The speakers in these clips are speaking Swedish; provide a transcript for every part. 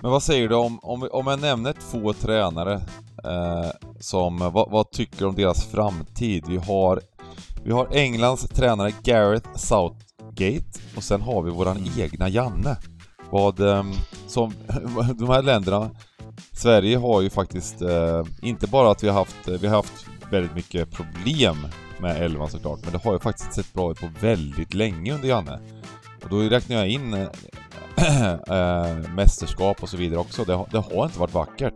Men vad säger du om, om, om jag nämner två tränare eh, som, vad, vad tycker du om deras framtid? Vi har, vi har Englands tränare Gareth Southgate och sen har vi våran Mm. egna Janne. Vad, eh, som, de här länderna, Sverige har ju faktiskt, eh, inte bara att vi har haft, vi har haft väldigt mycket problem med elvan såklart, men det har ju faktiskt sett bra ut på väldigt länge under Janne. Och då räknar jag in eh, äh, mästerskap och så vidare också. Det, det har inte varit vackert.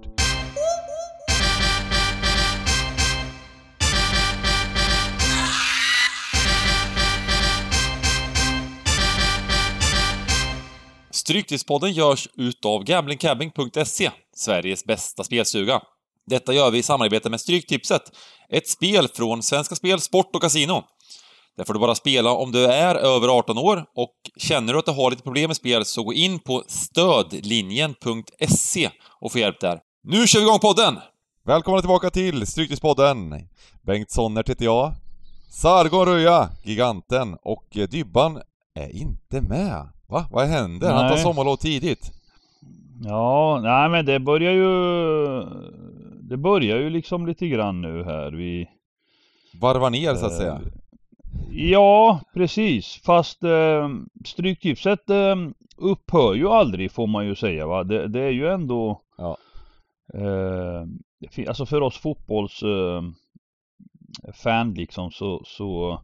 Stryktipspodden görs utav gamblingcabbing.se, Sveriges bästa spelstuga. Detta gör vi i samarbete med Stryktipset, ett spel från Svenska Spel, Sport och Casino. Där får du bara spela om du är över 18 år och känner du att du har lite problem med spel så gå in på stödlinjen.se och få hjälp där. Nu kör vi igång podden! Välkomna tillbaka till Stryktipspodden! Bengt Sonnert heter jag. Sargon Röja, giganten, och eh, Dybban är inte med. Va? Vad händer? Han tar sommarlov tidigt. Ja, nej men det börjar ju... Det börjar ju liksom lite grann nu här. Vi... Varvar ner så att Eh, säga. Ja, precis. Fast eh, Stryktipset eh, upphör ju aldrig får man ju säga va. Det, det är ju ändå... Ja. Eh, alltså för oss fotbolls... Eh, fan liksom så... så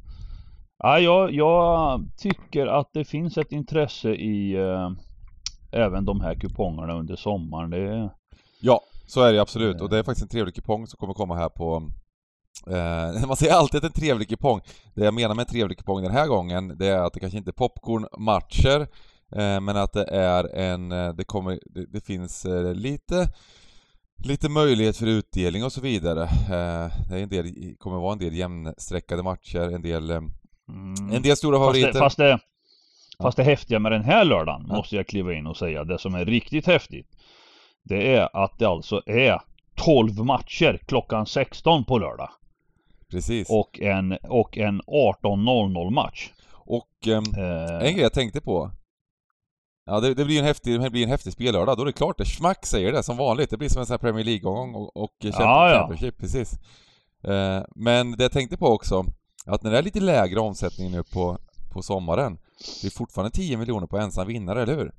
ja, jag, jag tycker att det finns ett intresse i eh, även de här kupongerna under sommaren. Det, Ja, så är det absolut. Och det är faktiskt en trevlig kupong som kommer komma här på... Eh, man säger alltid att en trevlig kupong. Det jag menar med en trevlig kupong den här gången, det är att det kanske inte är popcornmatcher, eh, men att det är en... eh, Det kommer... Det, det finns eh, lite... Lite möjlighet för utdelning och så vidare. Eh, det är en del, kommer vara en del jämnsträckade matcher, en del... Mm. en del stora Fast favoriter. det, fast det, fast det häftiga med den här lördagen Ja. måste jag kliva in och säga. Det som är riktigt häftigt. Det är att det alltså är 12 matcher klockan 16 på lördag. Precis. Och en, och en 18.00 match. Och ehm, Eh, En grej jag tänkte på. Ja, det, det blir en häftig, det blir en häftig spellördag. Då är det klart det. Schmack säger det som vanligt. Det blir som en sån här Premier League-omgång och, och Champions- Ja, ja. Championship, precis. Eh, men det jag tänkte på också, att när det är lite lägre omsättning nu på, på sommaren, det är fortfarande 10 miljoner på ensam vinnare, eller hur?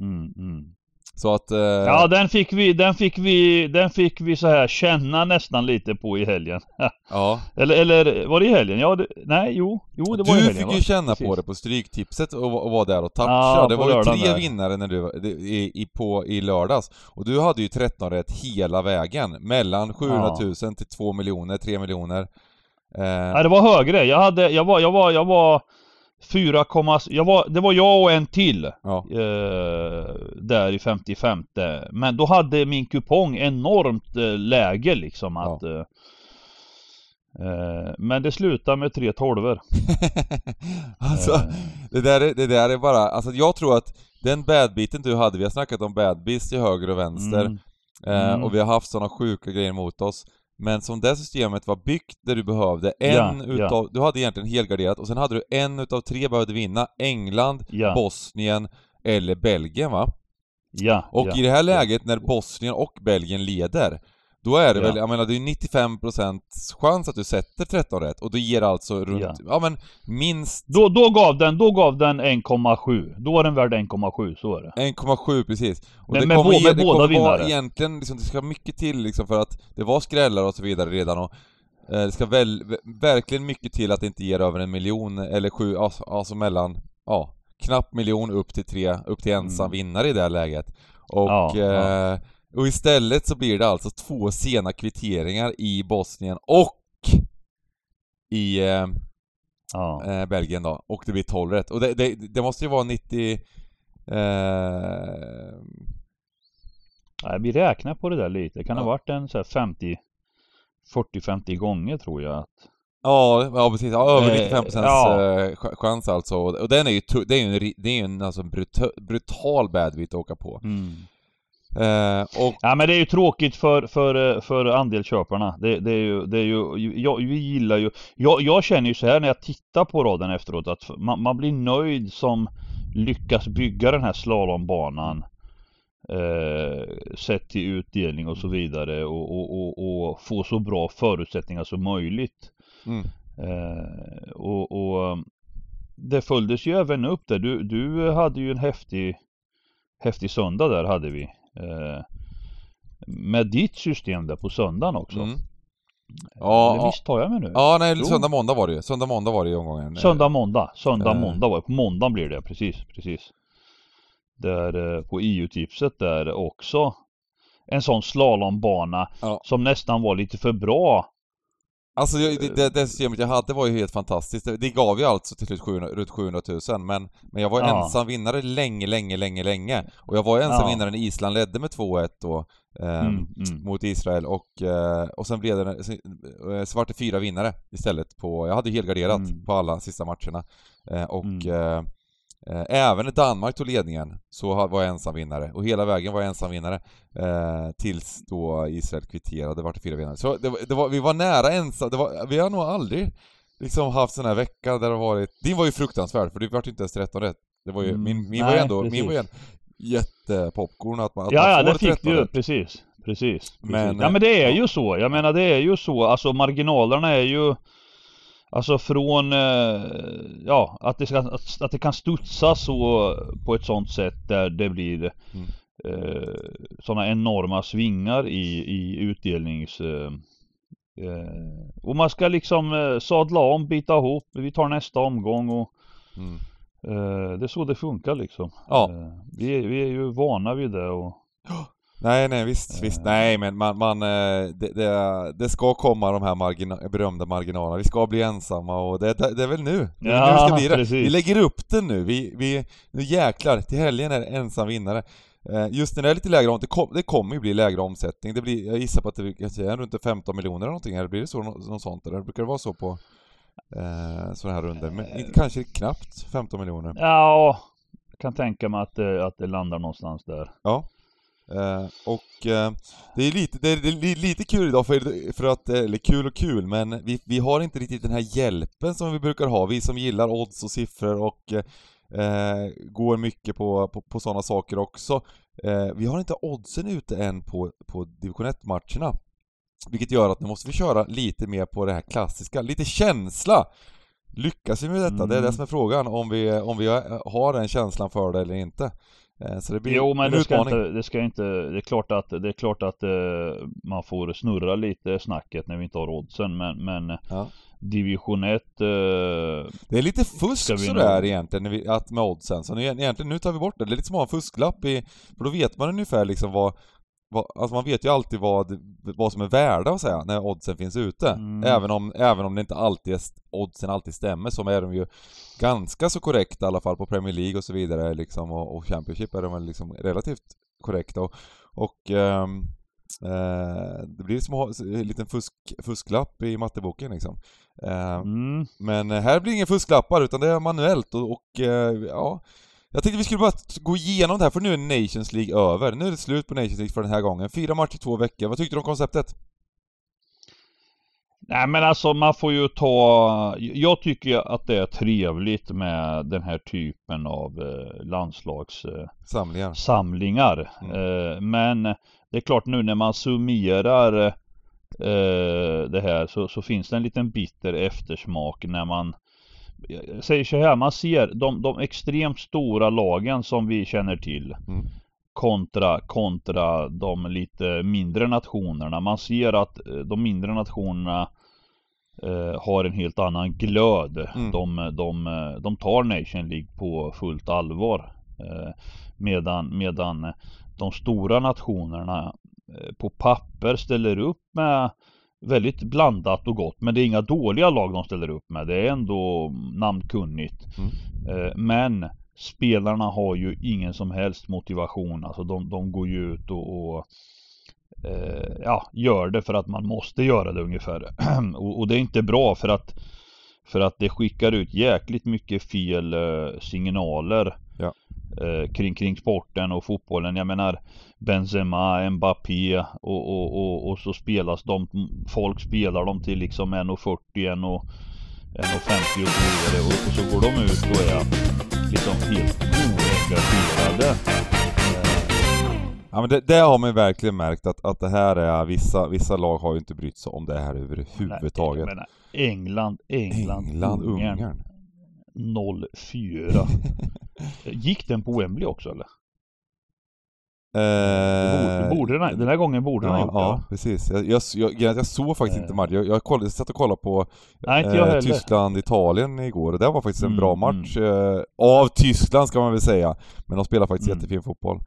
mm, mm. Så att... Eh, Ja den fick vi, den fick vi, den fick vi så här känna nästan lite på i helgen. ja. eller, eller var det i helgen? Ja, det, nej, jo, jo det var i Du helgen fick va? ju känna Precis. på det på Stryktipset och, och vara där och toucha. Ja, det var ju tre där. vinnare när du, var- i, i, på, i lördags. Och du hade ju 13 rätt hela vägen. Mellan 700 000 till 2 miljoner, 3 miljoner. Eh, Nej det var högre. Jag hade, jag var, jag var, jag var 4, jag var, det var jag och en till. ja. Eh, där i 55 Men då hade min kupong enormt eh, läge liksom att eh, eh, Men det slutade med tre tolvor. alltså, Eh. det där, är, det där är bara, alltså jag tror att den badbiten du hade, vi har snackat om badbeats till höger och vänster, Mm. Mm. och vi har haft sådana sjuka grejer mot oss. Men som det systemet var byggt där du behövde en Ja, utav, du hade egentligen helgarderat och sen hade du en utav tre behövde vinna, England, Ja, Bosnien eller Belgien va? ja, Och ja. i det här läget när Bosnien och Belgien leder, då är det Ja. väl, jag menar det är 95% chans att du sätter 13 rätt och då ger alltså runt, ja, Ja. men minst Då, då gav den, då gav den 1,7. Då var den värd 1,7, så är det. 1,7 precis. Och Men det med kommer, med det båda kommer vara vinnare. egentligen, liksom, det ska mycket till liksom för att det var skrällar och så vidare redan och eh, det ska väl, ver- verkligen mycket till att det inte ger över en miljon eller sju, alltså, alltså mellan, ja, knappt miljon upp till tre, upp till ensam Mm. vinnare i det här läget. Och, ja. eh, och istället så blir det alltså två sena kvitteringar i Bosnien och i eh, Ja. eh, Belgien då, och det blir 12 rätt. Och det, det, det måste ju vara 90... Eh, Nej, vi räknar på det där lite. Kan det Ja. ha varit en så här 50 40-50 gånger tror jag att ja, ja precis. Ja, över Eh, 95 ja. eh, ch- chans alltså. Och den är ju, det är ju en, det är en alltså, brutal, badbit att åka på. Eh, och Ja men det är ju tråkigt för, för, eh, för andelsköparna. Det, det är ju, det är ju, jag, vi gillar ju, jag, jag känner ju så här när jag tittar på raden efteråt att man, man blir nöjd som lyckas bygga den här slalombanan. Eh, sett till utdelning och så vidare och, och, och, och få så bra förutsättningar som möjligt. Mm. Eh, och, och det följdes ju även upp där. Du, du hade ju en häftig, häftig söndag där hade vi. Eh, med ditt system där på söndagen också. Mm. Ja, Eller visst tar jag mig nu? Ja, nej, jo. söndag, måndag var det ju. Söndag, måndag var det i omgången. Söndag, måndag. Söndag, måndag var det. På måndagen blir det, precis, precis. Där på EU-tipset där också. En sån slalombana ja. som nästan var lite för bra Alltså det, det, det systemet jag hade var ju helt fantastiskt. Det, det gav ju alltså till slut 700, runt 700 000 men, men jag var ja. ensam vinnare länge, länge, länge, länge. Och jag var ensam ja. vinnare när Island ledde med 2-1 då eh, mm, mm. mot Israel och, eh, och sen blev det, eh, så vart det fyra vinnare istället på, jag hade helgarderat mm. på alla sista matcherna. Eh, och mm. eh, Eh, även när Danmark tog ledningen så var jag ensam vinnare och hela vägen var jag ensam vinnare eh, tills då Israel kvitterade, vart det fyra vinnare. Så det, det var, vi var nära ensam, var, vi har nog aldrig liksom haft sån här vecka där det varit... Din var ju fruktansvärd för du vart ju inte ens 13 rätt. Det var ju, mm, min, min nej, var ändå, min var ju en jättepopcorn att man, att Ja, man ja, det fick du ju, precis. Precis. Men, ja men det är ju så, jag menar det är ju så, alltså marginalerna är ju Alltså från, eh, ja, att det, ska, att, att det kan studsa så på ett sånt sätt där det blir mm. eh, sådana enorma svingar i, i utdelnings... Eh, eh, och man ska liksom eh, sadla om, bita ihop, vi tar nästa omgång och mm. Eh, det är så det funkar liksom. Ja. vi, är, vi är ju vana vid det och Nej, nej visst, visst. Eh. Nej men man, man det, det, det, ska komma de här margina, berömda marginalerna. Vi ska bli ensamma och det, det, det är väl nu. Ja, nu ska det. Vi lägger upp det nu. Vi, vi, nu jäklar, till helgen är det ensam vinnare. Eh, just när det är lite lägre det, kom, det kommer ju bli lägre omsättning. Det blir, jag gissar på att det kanske är runt 15 miljoner eller någonting, eller blir det så, något sånt? Eller brukar det vara så på eh, sådana här runder? Men inte, kanske knappt 15 miljoner? Ja, jag kan tänka mig att det, att det landar någonstans där. Ja. Uh, och uh, det, är lite, det är lite kul idag för, för att, eller kul och kul, men vi, vi har inte riktigt den här hjälpen som vi brukar ha, vi som gillar odds och siffror och uh, går mycket på, på, på sådana saker också. vi har inte oddsen ute än på, på division 1-matcherna. Vilket gör att nu måste vi köra lite mer på det här klassiska, lite känsla! Lyckas vi med detta? Mm. Det är det mm. som är frågan, om vi, om vi har den känslan för det eller inte. Eh, så det blir jo men det ska, inte, det ska inte, det är klart att, det är klart att eh, man får snurra lite snacket när vi inte har oddsen men, men ja. Division 1 eh, Det är lite fusk sådär nog... egentligen, vi, att med oddsen, så nu, egentligen nu tar vi bort det. Det är lite som att ha en fusklapp i, för då vet man ungefär liksom vad alltså man vet ju alltid vad, vad som är värda att säga när oddsen finns ute. Mm. Även, om, även om det inte alltid är, oddsen alltid stämmer så är de ju ganska så korrekta i alla fall på Premier League och så vidare liksom och, och Championship är de väl liksom relativt korrekta och, och ähm, äh, det blir som en liten fusk, fusklapp i matteboken liksom. Äh, mm. Men här blir det inga fusklappar utan det är manuellt och, och äh, ja jag tänkte vi skulle bara gå igenom det här för nu är Nations League över. Nu är det slut på Nations League för den här gången. Fyra matcher, två veckor. Vad tyckte du om konceptet? Nej men alltså man får ju ta, jag tycker att det är trevligt med den här typen av eh, landslagssamlingar. Eh, samlingar. Mm. Eh, men det är klart nu när man summerar det här så, så, finns det en liten bitter eftersmak när man jag säger så här, man ser de, de extremt stora lagen som vi känner till. Mm kontra, kontra de lite mindre nationerna. Man ser att eh, de mindre nationerna eh, har en helt annan glöd. Mm. De, de, de tar Nation League på fullt allvar. Eh, medan, medan de stora nationerna eh, på papper ställer upp med väldigt blandat och gott. Men det är inga dåliga lag de ställer upp med. Det är ändå namnkunnigt. Mm. Eh, men spelarna har ju ingen som helst motivation. Alltså de, de går ju ut och, och eh, ja, gör det för att man måste göra det ungefär. och, och, det är inte bra för att för att det skickar ut jäkligt mycket fel eh, signaler. Eh, kring, kring sporten och fotbollen. Jag menar Benzema, Mbappé och, och, och, och så spelas de, folk spelar dem till liksom 1,40, 1,50 och så vidare och, och så går de ut och är liksom helt oengagerade. Ja men det, det har man ju verkligen märkt att, att det här är, vissa, vissa lag har ju inte brytt sig om det här överhuvudtaget. Nej, England, England, England, Ungern. Ungern. 04. Gick den på Wembley också eller? Eh, borde den, den här gången borde ja, den ha gjort Ja, precis. Jag, jag, jag, jag såg faktiskt inte matchen. Jag, jag, kollade, jag satt och kollade på eh, Tyskland-Italien igår och det var faktiskt en Mm, bra match. Eh, av Tyskland ska man väl säga. Men de spelar faktiskt Mm. jättefin fotboll.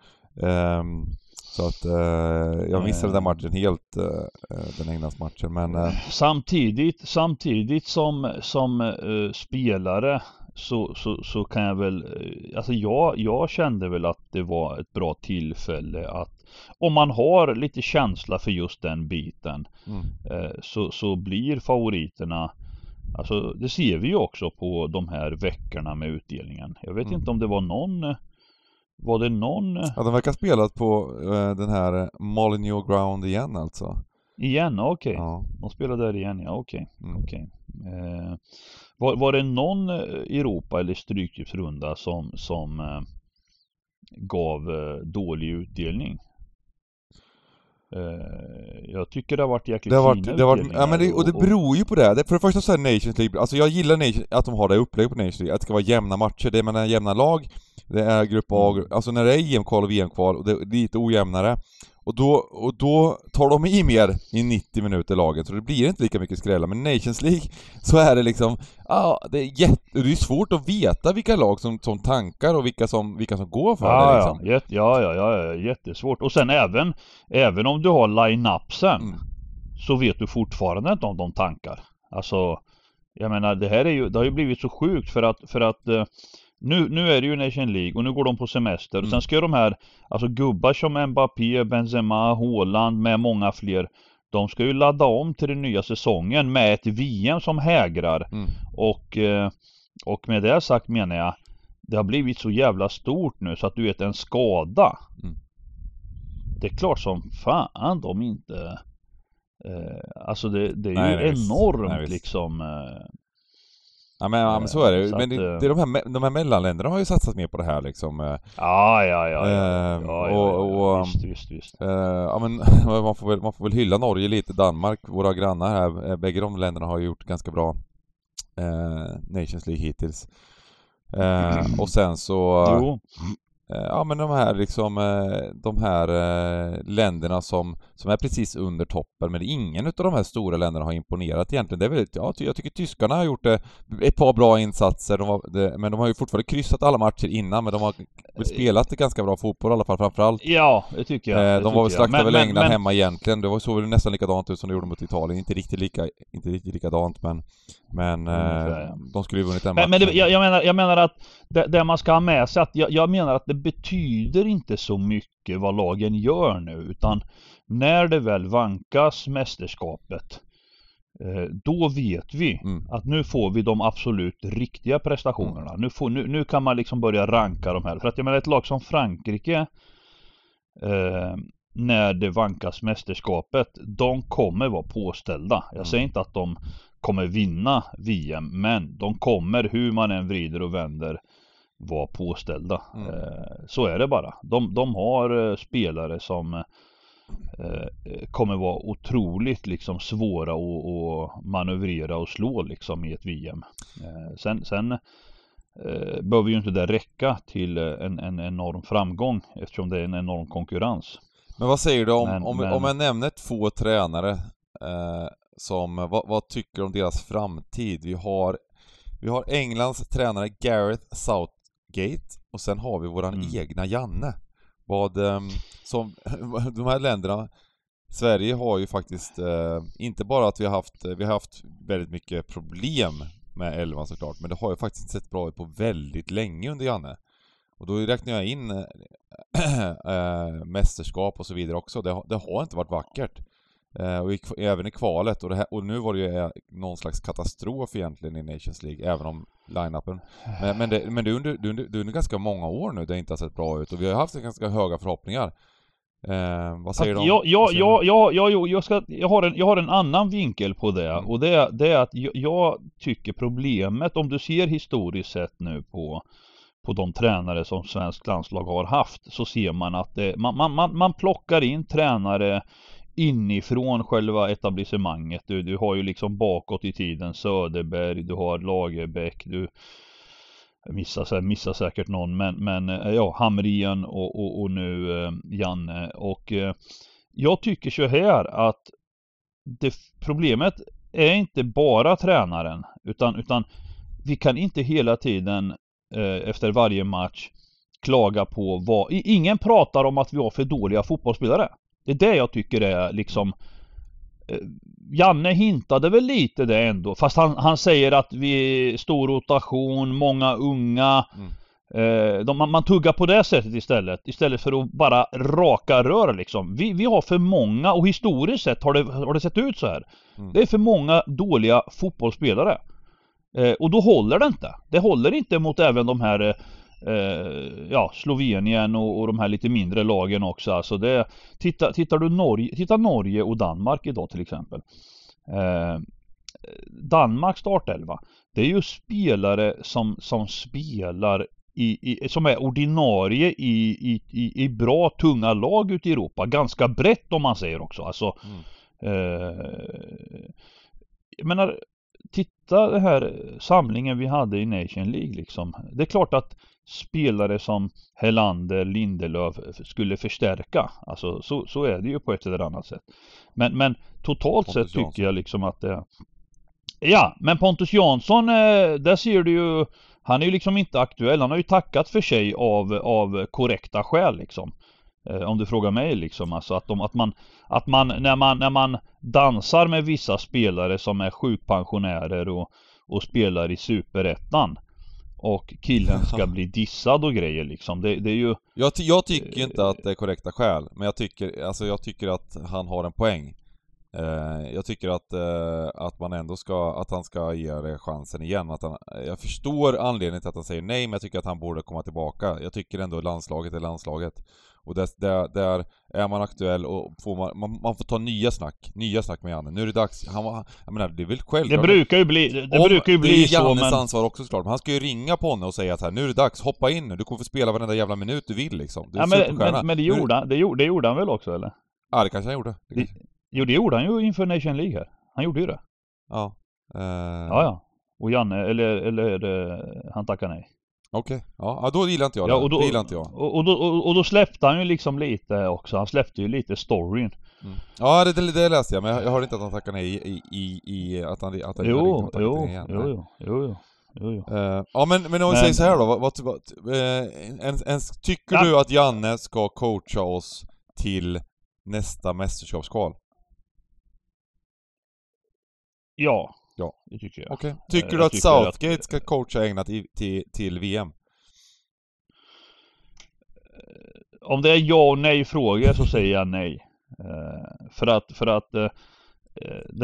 Ehm, så att eh, jag missade den Eh. matchen helt, eh, den Englandsmatchen. Men eh, Samtidigt, samtidigt som, som eh, spelare så, så, så kan jag väl, eh, alltså jag, jag kände väl att det var ett bra tillfälle att om man har lite känsla för just den biten mm, eh, så, så blir favoriterna Alltså det ser vi ju också på de här veckorna med utdelningen. Jag vet Mm. inte om det var någon eh, Var det någon eh, ja, de verkar ha spelat på eh, den här eh, Molineux Ground igen alltså. igen? Okej, Ja. de spelar där igen ja, okej. Mm. Okej. Eh, var, var det någon eh, Europa eller Stryktipsrunda som, som eh, gav dålig utdelning? Eh, jag tycker det har varit jäkligt Det har varit, fina det har varit, ja men det, och det och- beror ju på det. det. För det första så är Nations League, alltså jag gillar Nation, att de har det upplägget på Nations League, att det ska vara jämna matcher, det är mellan jämna lag, det är grupp A, Mm. alltså när det är EM-kval och VM-kval och det är lite ojämnare, och då, och då tar de i mer i 90 minuter lagen, så det blir inte lika mycket skrällar. Men Nations League, så är det liksom, ja, det är jätte, det är svårt att veta vilka lag som, som tankar och vilka som, vilka som går för det Ja, liksom. ja, jätte, ja, ja, ja, ja, jättesvårt. Och sen även, även om du har line-upsen Mm. så vet du fortfarande inte om de tankar. Alltså, jag menar det här är ju, det har ju blivit så sjukt för att, för att eh, nu, nu är det ju Nation League och nu går de på semester och Mm. sen ska de här, alltså gubbar som Mbappé, Benzema, Haaland med många fler de ska ju ladda om till den nya säsongen med ett VM som hägrar Mm. och, eh, och med det sagt menar jag Det har blivit så jävla stort nu så att du vet en skada Mm. Det är klart som fan de inte eh, Alltså det, det är Nej, ju nej, enormt Nej, liksom eh, Ja men, ja, men så är det. Så Men att, det, eh, det är de här, de här mellanländerna har ju satsat mer på det här liksom. eh, Ja, ja, ja, ja, ja, Ehm, och- och- visst, visst, visst. Eh, ja men man får, väl, man får väl hylla Norge lite, Danmark, våra grannar här, eh, bägge de länderna har gjort ganska bra eh, Nations League hittills. Eh, och sen så, Jo, eh, ja men de här liksom, eh, de här eh, länderna som, som är precis under toppen, men ingen utav de här stora länderna har imponerat egentligen. Det är väl, ja, jag tycker tyskarna har gjort ett par bra insatser, de var, det, men de har ju fortfarande kryssat alla matcher innan, men de har spelat ganska bra fotboll i alla fall framförallt. ja det tycker jag. Eh, det de var väl slaktade väl England men- hemma egentligen. Det var så väl nästan likadant ut som de gjorde mot Italien. Inte riktigt lika, inte riktigt likadant men Men eh, ja. de skulle ju vunnit den Men, men det, matchen. jag, jag, menar, jag menar att det, det man ska ha med sig att jag, jag menar att det betyder inte så mycket vad lagen gör nu utan när det väl vankas mästerskapet eh, då vet vi Mm. att nu får vi de absolut riktiga prestationerna. Nu, får, nu, nu kan man liksom börja ranka de här. För att jag menar ett lag som Frankrike eh, när det vankas mästerskapet, de kommer vara påställda. Jag Mm. säger inte att de kommer vinna VM, men de kommer hur man än vrider och vänder vara påställda. Mm. Eh, så är det bara. De, de har eh, spelare som eh, kommer vara otroligt liksom svåra att, att manövrera och slå liksom i ett VM. Sen sen eh, behöver ju inte det räcka till en, en enorm framgång eftersom det är en enorm konkurrens. Men vad säger du om, Men- om, men- om jag nämner två tränare eh, som, vad, vad tycker du om deras framtid? Vi har, vi har Englands tränare Gareth Southgate och sen har vi våran Mm. egna Janne. Vad, ehm, som, de här länderna Sverige har ju faktiskt, eh, inte bara att vi har haft, vi har haft väldigt mycket problem med elvan såklart, men det har ju faktiskt inte sett bra ut på väldigt länge under Janne. Och då räknar jag in äh, mästerskap och så vidare också. Det, det har inte varit vackert. Eh, och kv- även i kvalet, och, här, och nu var det ju eh, någon slags katastrof egentligen i Nations League, även om line-upen. Men, men, det, men det, är under, det, är under, det är under ganska många år nu det inte har sett bra ut, och vi har haft ganska höga förhoppningar. Eh, vad säger du jag, jag, jag, jag, jag, jag, ska, jag, har en, jag har en annan vinkel på det Mm. och det, det är att jag, jag tycker problemet om du ser historiskt sett nu på på de tränare som svensk landslag har haft så ser man att det, man, man, man, man plockar in tränare inifrån själva etablissemanget. Du, du har ju liksom bakåt i tiden Söderberg, du har Lagerbäck, du missar, missar säkert någon men, men eh, ja, Hamrien och, och, och nu eh, Janne och eh, jag tycker så här att det, problemet är inte bara tränaren utan, utan vi kan inte hela tiden eh, efter varje match klaga på vad... Ingen pratar om att vi har för dåliga fotbollsspelare. Det är det jag tycker är liksom eh, Janne hintade väl lite det ändå fast han, han säger att vi stor rotation, många unga mm. eh, de, man, man, tuggar på det sättet istället Istället för att bara raka rör liksom Vi, vi har för många och historiskt sett har det, har det sett ut så här mm. Det är för många dåliga fotbollsspelare eh, Och då håller det inte Det håller inte mot även de här eh, ja, Slovenien och, och, de här lite mindre lagen också. Alltså det, titta, tittar du Norge, titta Norge och Danmark idag till exempel. Eh, Danmarks startelva. Det är ju spelare som, som spelar i, i, som är ordinarie i, i, i, i bra tunga lag ute i Europa. Ganska brett om man säger också. Alltså, mm. eh, jag menar, titta den här samlingen vi hade i Nation League liksom. Det är klart att spelare som Helander, Lindelöf skulle förstärka. Alltså så, så är det ju på ett eller annat sätt. Men, men totalt Pontus sett tycker Jansson. jag liksom att det... Ja, men Pontus Jansson, eh, där ser du ju Han är ju liksom inte aktuell. Han har ju tackat för sig av, av korrekta skäl liksom. Eh, om du frågar mig liksom. Alltså att, de, att, man, att man, när man, när man dansar med vissa spelare som är sjukpensionärer och, och spelar i superettan och killen ska bli dissad och grejer liksom. Det, det är ju... Jag, jag tycker inte att det är korrekta skäl, men jag tycker, alltså jag tycker att han har en poäng. Eh, jag tycker att, eh, att man ändå ska, att han ska ge det chansen igen. Att han, jag förstår anledningen till att han säger nej, men jag tycker att han borde komma tillbaka. Jag tycker ändå landslaget är landslaget. Och där, där, där är man aktuell och får man, man, man, får ta nya snack, nya snack med Janne. Nu är det dags, han var, jag menar det är väl självklart. Det brukar ju bli, det Om, brukar ju bli så men... Det är Jannes ansvar också såklart, men han ska ju ringa på honom och säga att här, nu är det dags, hoppa in nu, du kommer få spela varenda jävla minut du vill liksom. Du ja, men, men, men, det gjorde han, det gjorde, det gjorde han väl också eller? Ja det kanske han gjorde. Det. Jo det gjorde han ju inför Nation League här. Han gjorde ju det. Ja. Uh... Ja ja. Och Janne, eller, eller han tackar nej. Okej, okay. ja då gillar inte jag det. Ja, och då, det gillar inte jag. Och, och, då, och, och då släppte han ju liksom lite också, han släppte ju lite storyn. Mm. Ja det, det, det, läste jag, men jag, hörde inte att han tackade nej i, i, i att han, att han jo, jo, igen. Jo, jo, jo, jo. Jo, jo. Uh, ja men, men om vi säger så här då, vad, vad, vad uh, en, en, tycker ja. du att Janne ska coacha oss till nästa mästerskapskval? Ja, Ja. Det tycker jag. Okay. Tycker jag du att Southgate att... ska coacha England till, till VM? Om det är ja och nej frågor så säger jag nej. Uh, för att, för att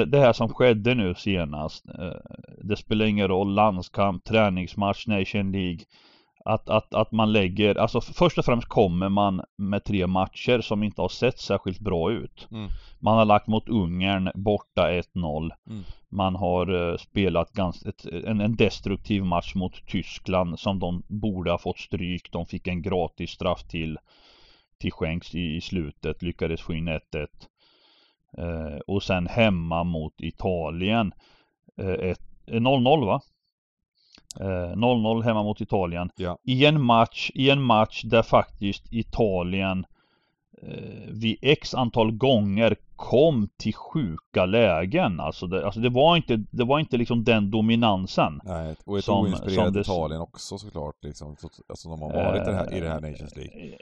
det, här som skedde nu senast Det spelar ingen roll, landskamp, träningsmatch, Nation League att, att, att man lägger, alltså först och främst kommer man med tre matcher som inte har sett särskilt bra ut. Mm. Man har lagt mot Ungern borta 1-0. Mm. Man har uh, spelat ganska, ett, en, en, destruktiv match mot Tyskland som de borde ha fått stryk. De fick en gratis straff till, till skänks i, i slutet, lyckades få in 1-1. Uh, eh, och sen hemma mot Italien. 0-0 uh, va? 0-0 eh, hemma mot Italien. Ja. I en match, i en match där faktiskt Italien eh, vid x antal gånger kom till sjuka lägen. Alltså det, alltså det var inte, det var inte liksom den dominansen. Nej, och ett oinspirerat Italien också såklart liksom. Alltså de har varit äh, i det här Nations League.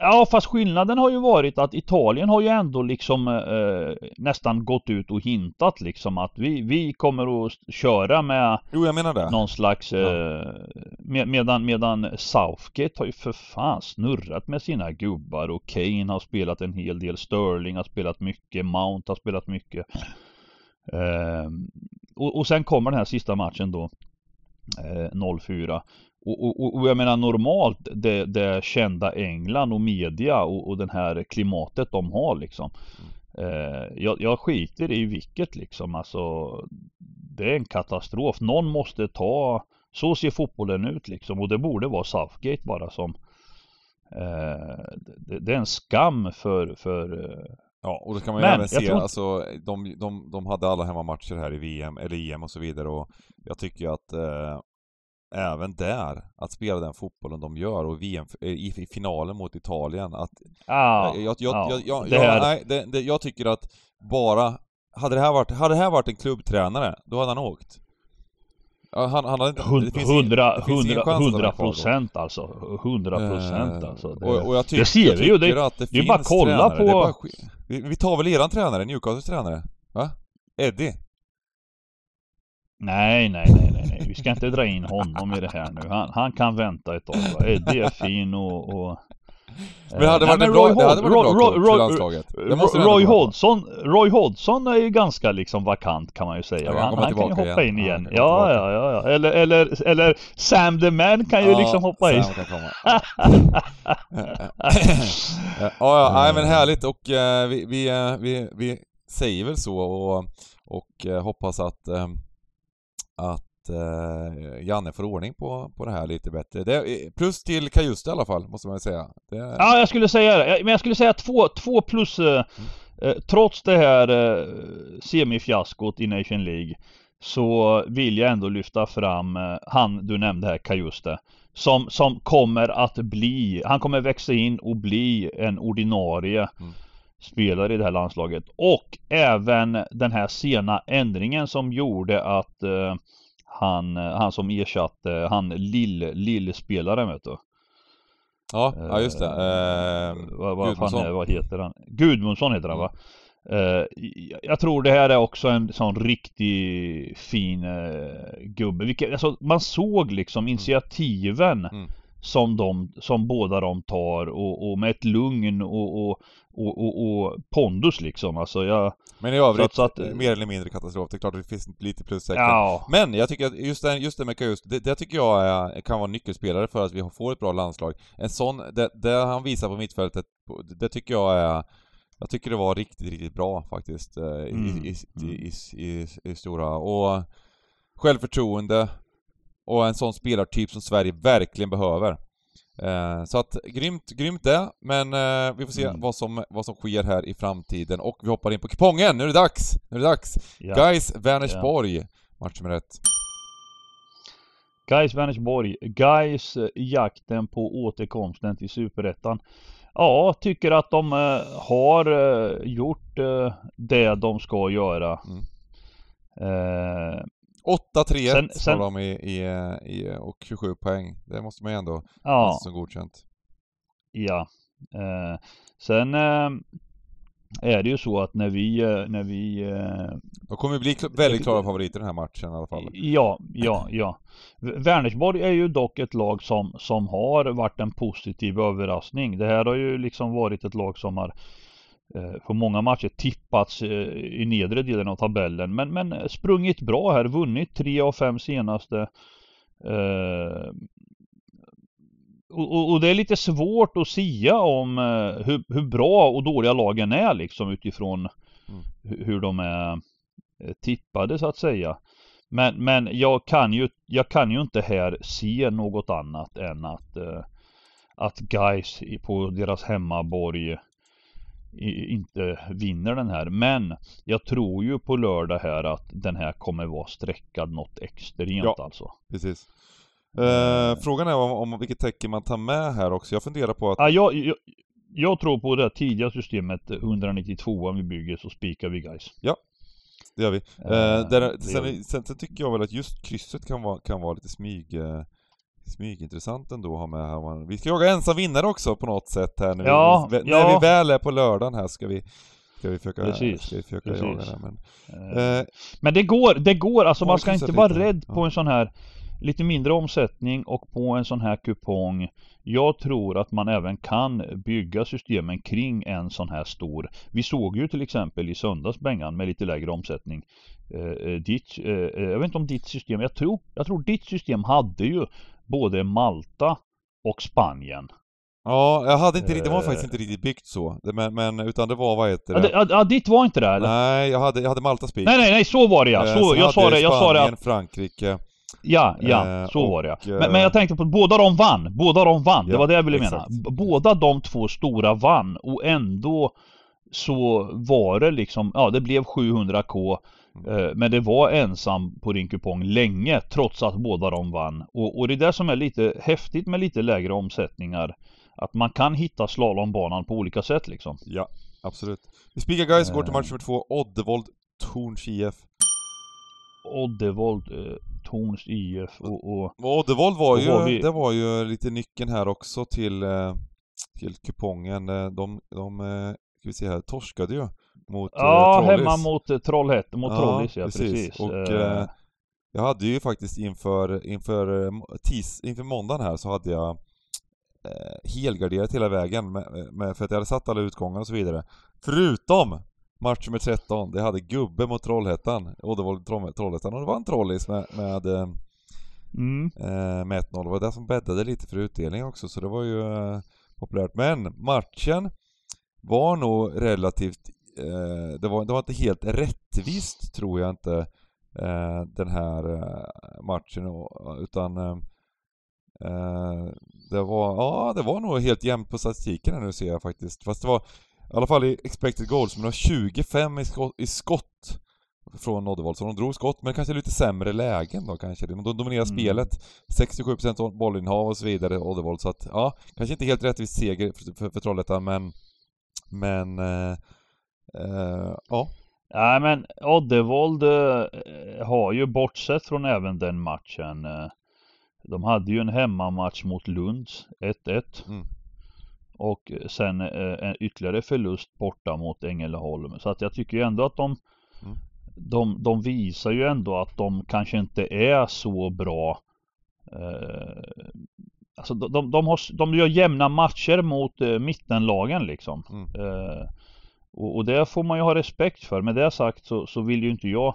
Ja fast skillnaden har ju varit att Italien har ju ändå liksom eh, nästan gått ut och hintat liksom att vi, vi kommer att köra med Jo jag menar det. Någon slags eh, ja. med, medan, medan Southgate har ju för fan snurrat med sina gubbar och Kane har spelat en hel del Sterling har spelat mycket Mount har spelat mycket. Eh, och, och sen kommer den här sista matchen då. eh, 0-4 och, och, och, jag menar normalt det, det kända England och media och, och den här klimatet de har liksom. Mm. Eh, jag, jag skiter i vilket liksom. Alltså, det är en katastrof. Någon måste ta Så ser fotbollen ut liksom och det borde vara Southgate bara som eh, det, det, är en skam för, för eh, Ja, och då kan man ju Men, även se, tror- alltså, de, de, de hade alla hemmamatcher här i VM, eller EM och så vidare och jag tycker ju att eh, även där, att spela den fotbollen de gör och VM, eh, i, i finalen mot Italien, att Ja, jag, jag, jag, ja, jag, jag, det här- nej, det, det, jag tycker att bara, hade det här varit, hade det här varit en klubbtränare, då hade han åkt. Han, han hade inte, Hundra, hundra, hundra procent alltså. Hundra procent Eh, alltså. Det, och, och jag tycker, det ser vi ju. Det, att det, det är bara kolla tränare. på- bara vi, vi tar väl eran tränare, Newcastles tränare? Va? Eddie? Nej, nej, nej, nej. Vi ska inte dra in honom i det här nu. Han, han kan vänta ett tag. Va? Eddie är fin och... och Men det hade eh, varit en bra, Roy det hade varit bra Roy- för landslaget. Roy. Hodgson, Roy Hodgson är ju ganska liksom vakant kan man ju säga. Ja, han Han, kan ju hoppa igen. in Ja, igen. Ja, ja, ja, ja. Eller, eller, eller Sam the Man kan ju liksom hoppa in. Sam kan komma. ja, ja, nej men härligt och eh, vi, vi, eh, vi, vi säger väl så och, och hoppas att att eh, Janne får ordning på, på det här lite bättre. Det, plus till Kajuste i alla fall, måste man säga. Det, Ja, jag skulle säga det. Men jag skulle säga två, två plus. Eh, eh, trots det här eh, semifiaskot i Nation League så vill jag ändå lyfta fram eh, han du nämnde här, Kajuste. Som, som kommer att bli, han kommer växa in och bli en ordinarie Mm. Spelare i det här landslaget. Och även den här sena ändringen som gjorde att eh, han, han som ersatte han lill, lillspelaren vet du. ja, ja, just det. Eh, vad, vad, fan är, vad heter han? Gudmundsson heter han va? Eh, jag- tror det här är också en sån riktig fin uh, gubbe. Vilket, alltså, man såg liksom initiativen Mm. Som, de, som båda de tar och, och med ett lugn och, och, och, pondus liksom. Alltså jag... Men i övrigt, Så att- mer eller mindre katastrof. Det är klart det finns lite plussäcken. Ja. Men jag tycker att just det, just det med Kajust, det, det tycker jag är, kan vara nyckelspelare för att vi får ett bra landslag. En sån, det, det han visar på mittfältet, det tycker jag är jag tycker det var riktigt, riktigt bra faktiskt eh, i, Mm, i, i, i, i, i stora och självförtroende och en sån spelartyp som Sverige verkligen behöver. Eh, så att grymt, grymt det, men eh, vi får se Mm. vad, som, vad som sker här i framtiden och vi hoppar in på kupongen. Nu är det dags! Nu är det dags! Ja. Guys, Vänersborg, match nummer ett. Gais Vänersborg, Gais eh, i jakten på återkomsten till Superettan. Ja, tycker att de eh, har eh, gjort det de ska göra. Mm. Eh, 8-3 Sen- har sen- de i, i, i, och 27 poäng. Det måste man ju ändå ja, som godkänt. ja. Eh, sen eh, är det ju så att när vi, eh, när vi eh, De kommer bli väldigt klara favoriter den här matchen i alla fall. Ja, ja, ja. Vänersborg är ju dock ett lag som, som har varit en positiv överraskning. Det här har ju liksom varit ett lag som har på många matcher tippats eh, i nedre delen av tabellen men, men sprungit bra här, vunnit tre av fem senaste. Eh, och, och- det är lite svårt att sia om eh, hur, hur bra och dåliga lagen är liksom utifrån Mm. hu- hur de är eh, tippade så att säga. Men, men jag, kan ju, jag kan ju inte här se något annat än att, eh, att guys på deras hemmaborg inte vinner den här. Men jag tror ju på lördag här att den här kommer vara streckad något extremt Ja. alltså. Precis. Eh, frågan är om, om vilket tecken man tar med här också. Jag funderar på att... Ja, jag, jag, jag tror på det här tidiga systemet 192 vi bygger så spikar vi guys. Det gör vi. Eh, Eh, där, det sen, sen, sen tycker jag väl att just krysset kan vara, kan vara lite smyg... Eh, smygintressant ändå att ha med här. Man- Vi ska jaga ensam vinnare också på något sätt här nu. Ja, när ja. vi väl är på lördagen här ska vi... Ska vi försöka, Precis, ska vi försöka precis. jaga det men... Eh, Eh, Men det går, det går, alltså man ska inte vara lite, rädd på ja. en sån här lite mindre omsättning och på en sån här kupong. Jag tror att man även kan bygga systemen kring en sån här stor. Vi såg ju till exempel i söndags Bengan med lite lägre omsättning. Eh, eh, ditt, eh, eh, jag vet inte om ditt system, jag tror, jag tror ditt system hade ju både Malta och Spanien. ja, jag hade inte riktigt, det var Eh. faktiskt inte riktigt byggt så. Det, men, men, utan det var, vad heter det? det, ja, ja, ditt var inte det eller? Nej, jag hade, jag hade Malta spik. Nej nej nej så var det ja! Eh, Så, jag sa det, jag sa det Spanien, att Frankrike, Ja, ja, Eh, så och, var det eh, men, men jag tänkte på båda de vann. Båda de vann. det Ja, var det jag ville mena. exakt. B- Båda de två stora vann och ändå så var det liksom, ja det blev 700k. Eh, men det var ensam på din kupong länge trots att båda de vann. Och, och det är det som är lite häftigt med lite lägre omsättningar. Att man kan hitta slalombanan på olika sätt liksom. Ja, absolut. Vi spikar guys, går till Eh. match nummer två, Oddevold Torns IF. Oddevold, eh, Torns IF och, och Och Oddevold var ju, har vi- det var ju lite nyckeln här också till, eh, till kupongen. Eh, De, de, eh, ska vi se här, torskade ju mot eh, Ja, Trollis. hemma mot eh, Trollhättan, mot Ja, Trollis ja, precis. precis. Och, Eh, eh, Jag hade ju faktiskt inför, inför, eh, tis, inför måndagen här så hade jag eh, helgarderat hela vägen med, med, för att jag hade satt alla utgångar och så vidare. Förutom match nummer 13, det hade gubbe mot Trollhättan, Trollhättan och det var en Trollis med, med eh, mm. eh, med 1-0. Det var det som bäddade lite för utdelning också, så det var ju eh, populärt. Men matchen var nog relativt, eh, det, var, det var inte helt rättvist tror jag inte, eh, den här eh, matchen, och- utan eh, eh, det var, ja det var nog helt jämnt på statistiken här nu ser jag faktiskt. Fast det var, i alla fall i expected goals, men det var 25 i skott, i skott från Oddevold, så de drog skott, men kanske lite sämre lägen då kanske. De dominerar Mm. spelet, 67% bollinnehav och så vidare, Oddevold, så att ja, kanske inte helt rättvis seger för, för, för Trollhättan, men men eh, eh, ja, Nej men Oddevold eh, har ju bortsett från även den matchen eh, De hade ju en hemmamatch mot Lund 1-1 Mm. Och sen en ytterligare förlust borta mot Ängelholm Så att jag tycker ju ändå att de Mm. de, de visar ju ändå att de kanske inte är så bra Alltså de, de, de, har, de gör jämna matcher mot eh, mittenlagen liksom Mm. eh, och, och det får man ju ha respekt för. Med det sagt så, så vill ju inte jag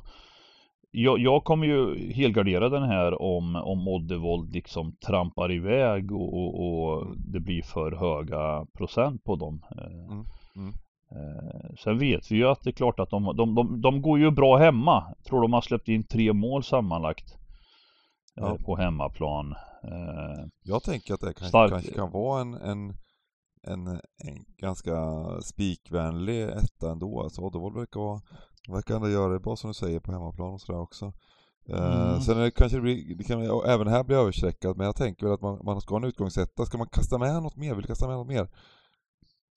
jag, jag kommer ju helgardera den här om, om Oddevold liksom trampar iväg och, och, och det blir för höga procent på dem. Eh, Mm, mm. eh, Sen vet vi ju att det är klart att de, de, de, de går ju bra hemma. Jag tror de har släppt in tre mål sammanlagt eh, Ja. på hemmaplan. Jag tänker att det kanske, Stark- kanske kan vara en, en, en, en ganska spikvänlig etta ändå. Alltså Oddevold verkar vara, verkar ändå göra det bra som du säger på hemmaplan och sådär också. Eh, Mm. sen det kanske det blir, det kan även här bli överstreckat, men jag tänker väl att man, man ska ha en utgångsetta. Ska man kasta med något mer? Vill du kasta med något mer?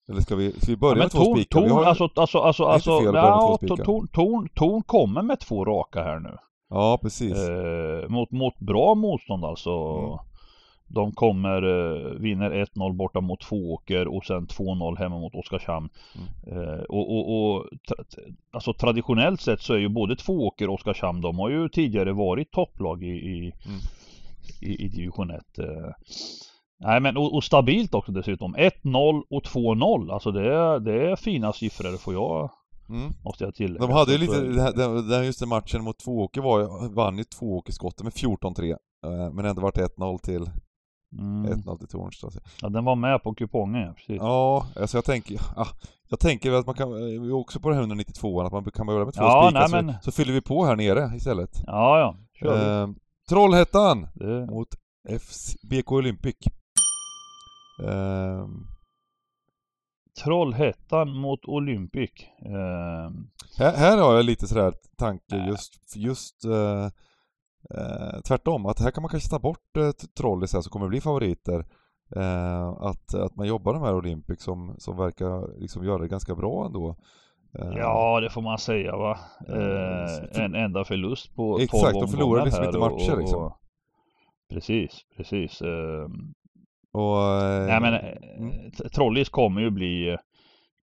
Eller ska vi, ska vi börja Ja, med två torn, spikar? Vi torn, har alltså, alltså, alltså, alltså, två ja, spikar. torn, torn, torn kommer med två raka här nu. Ja, precis. Eh, mot, mot bra motstånd alltså. Mm. De kommer, eh, vinner 1-0 borta mot Tvååker och sen 2-0 hemma mot Oskarshamn. Mm. Eh, och, och, och tra, alltså traditionellt sett så är ju både Tvååker och Oskarshamn, de har ju tidigare varit topplag i, i, Mm. i, i division 1. Eh. Nej men och, och stabilt också dessutom. 1-0 och 2-0. Alltså det är, det är fina siffror får jag, Mm. måste jag tillägga. De hade ju lite, den, här- den, den, just den matchen mot Tvååker var vann ju Tvååkerskottet med 14-3. eh, Men ändå vart det 1-0 till, Mm. 1-0 till Tornstad. Ja, den var med på kupongen ja, precis. Ja, alltså jag tänker, ah, jag tänker väl att man kan, eh, vi är också på den 192 att man kan börja med två Ja, spikar så, men- så fyller vi på här nere istället. Ja, ja. Kör. Eh, Trollhättan Det, mot FC, BK Olympic. Eh, Trollhättan mot Olympic. Eh, här, här har jag lite sådär tanke just, just eh, eh, tvärtom, att här kan man kanske ta bort eh, trollisar som kommer bli favoriter. Eh, att, att man jobbar de här Olympic som, som verkar liksom göra det ganska bra ändå. Eh, ja, det får man säga va. Eh, Eh, en enda förlust på Exakt, 12 de förlorar liksom inte matcher, och, liksom. och, Precis, precis. Eh, och, nej men mm. Trollis kommer ju bli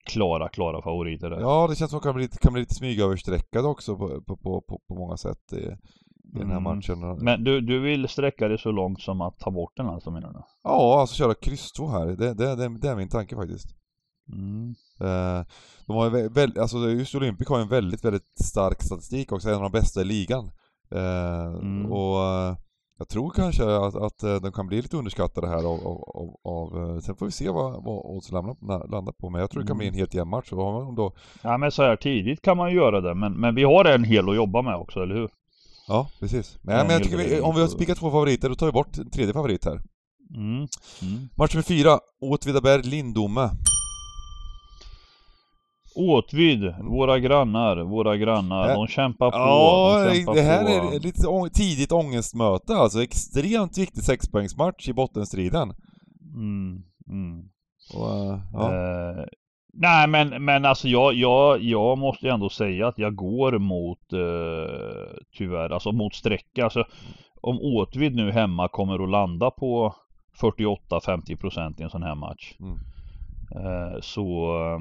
klara, klara favoriter där. Ja, det känns som att de kan bli, lite- kan bli lite smygöverstreckade också på, på, på, på många sätt i, den här Mm. matchen. Men du, du vill sträcka det så långt som att ta bort den alltså menar du? Ja, alltså köra kryss 2 här. Det, det, det, det är min tanke faktiskt. Mm. Eh, de har ju vä- väl, alltså just Olympic har ju en väldigt, väldigt stark statistik också, en av de bästa i ligan. Eh, Mm. Och eh, jag tror kanske att, att de kan bli lite underskattade här av, av, av, sen får vi se vad, vad odds landar, på, men jag tror det kan bli en Mm. helt jämn match. Har man då, Ja men så här tidigt kan man ju göra det men, men vi har en hel att jobba med också, eller hur? Ja, precis. Men, men jag tycker vi, om vi har spikat två favoriter, då tar vi bort en tredje favorit här. Mm. Mm. Match nummer fyra, Åtvidaberg, Lindome. Åtvid, våra grannar, våra grannar, Ä- de kämpar på. Ja, de kämpar det här på. är lite å- tidigt ångestmöte alltså. Extremt viktig sexpoängsmatch i bottenstriden. Mm. Mm. Och, eh, ja. Eh, nej men, men alltså jag, jag, jag måste ju ändå säga att jag går mot eh, tyvärr, alltså mot sträcka. Alltså, om Åtvid nu hemma kommer att landa på 48-50% i en sån här match. Mm. Eh, så eh,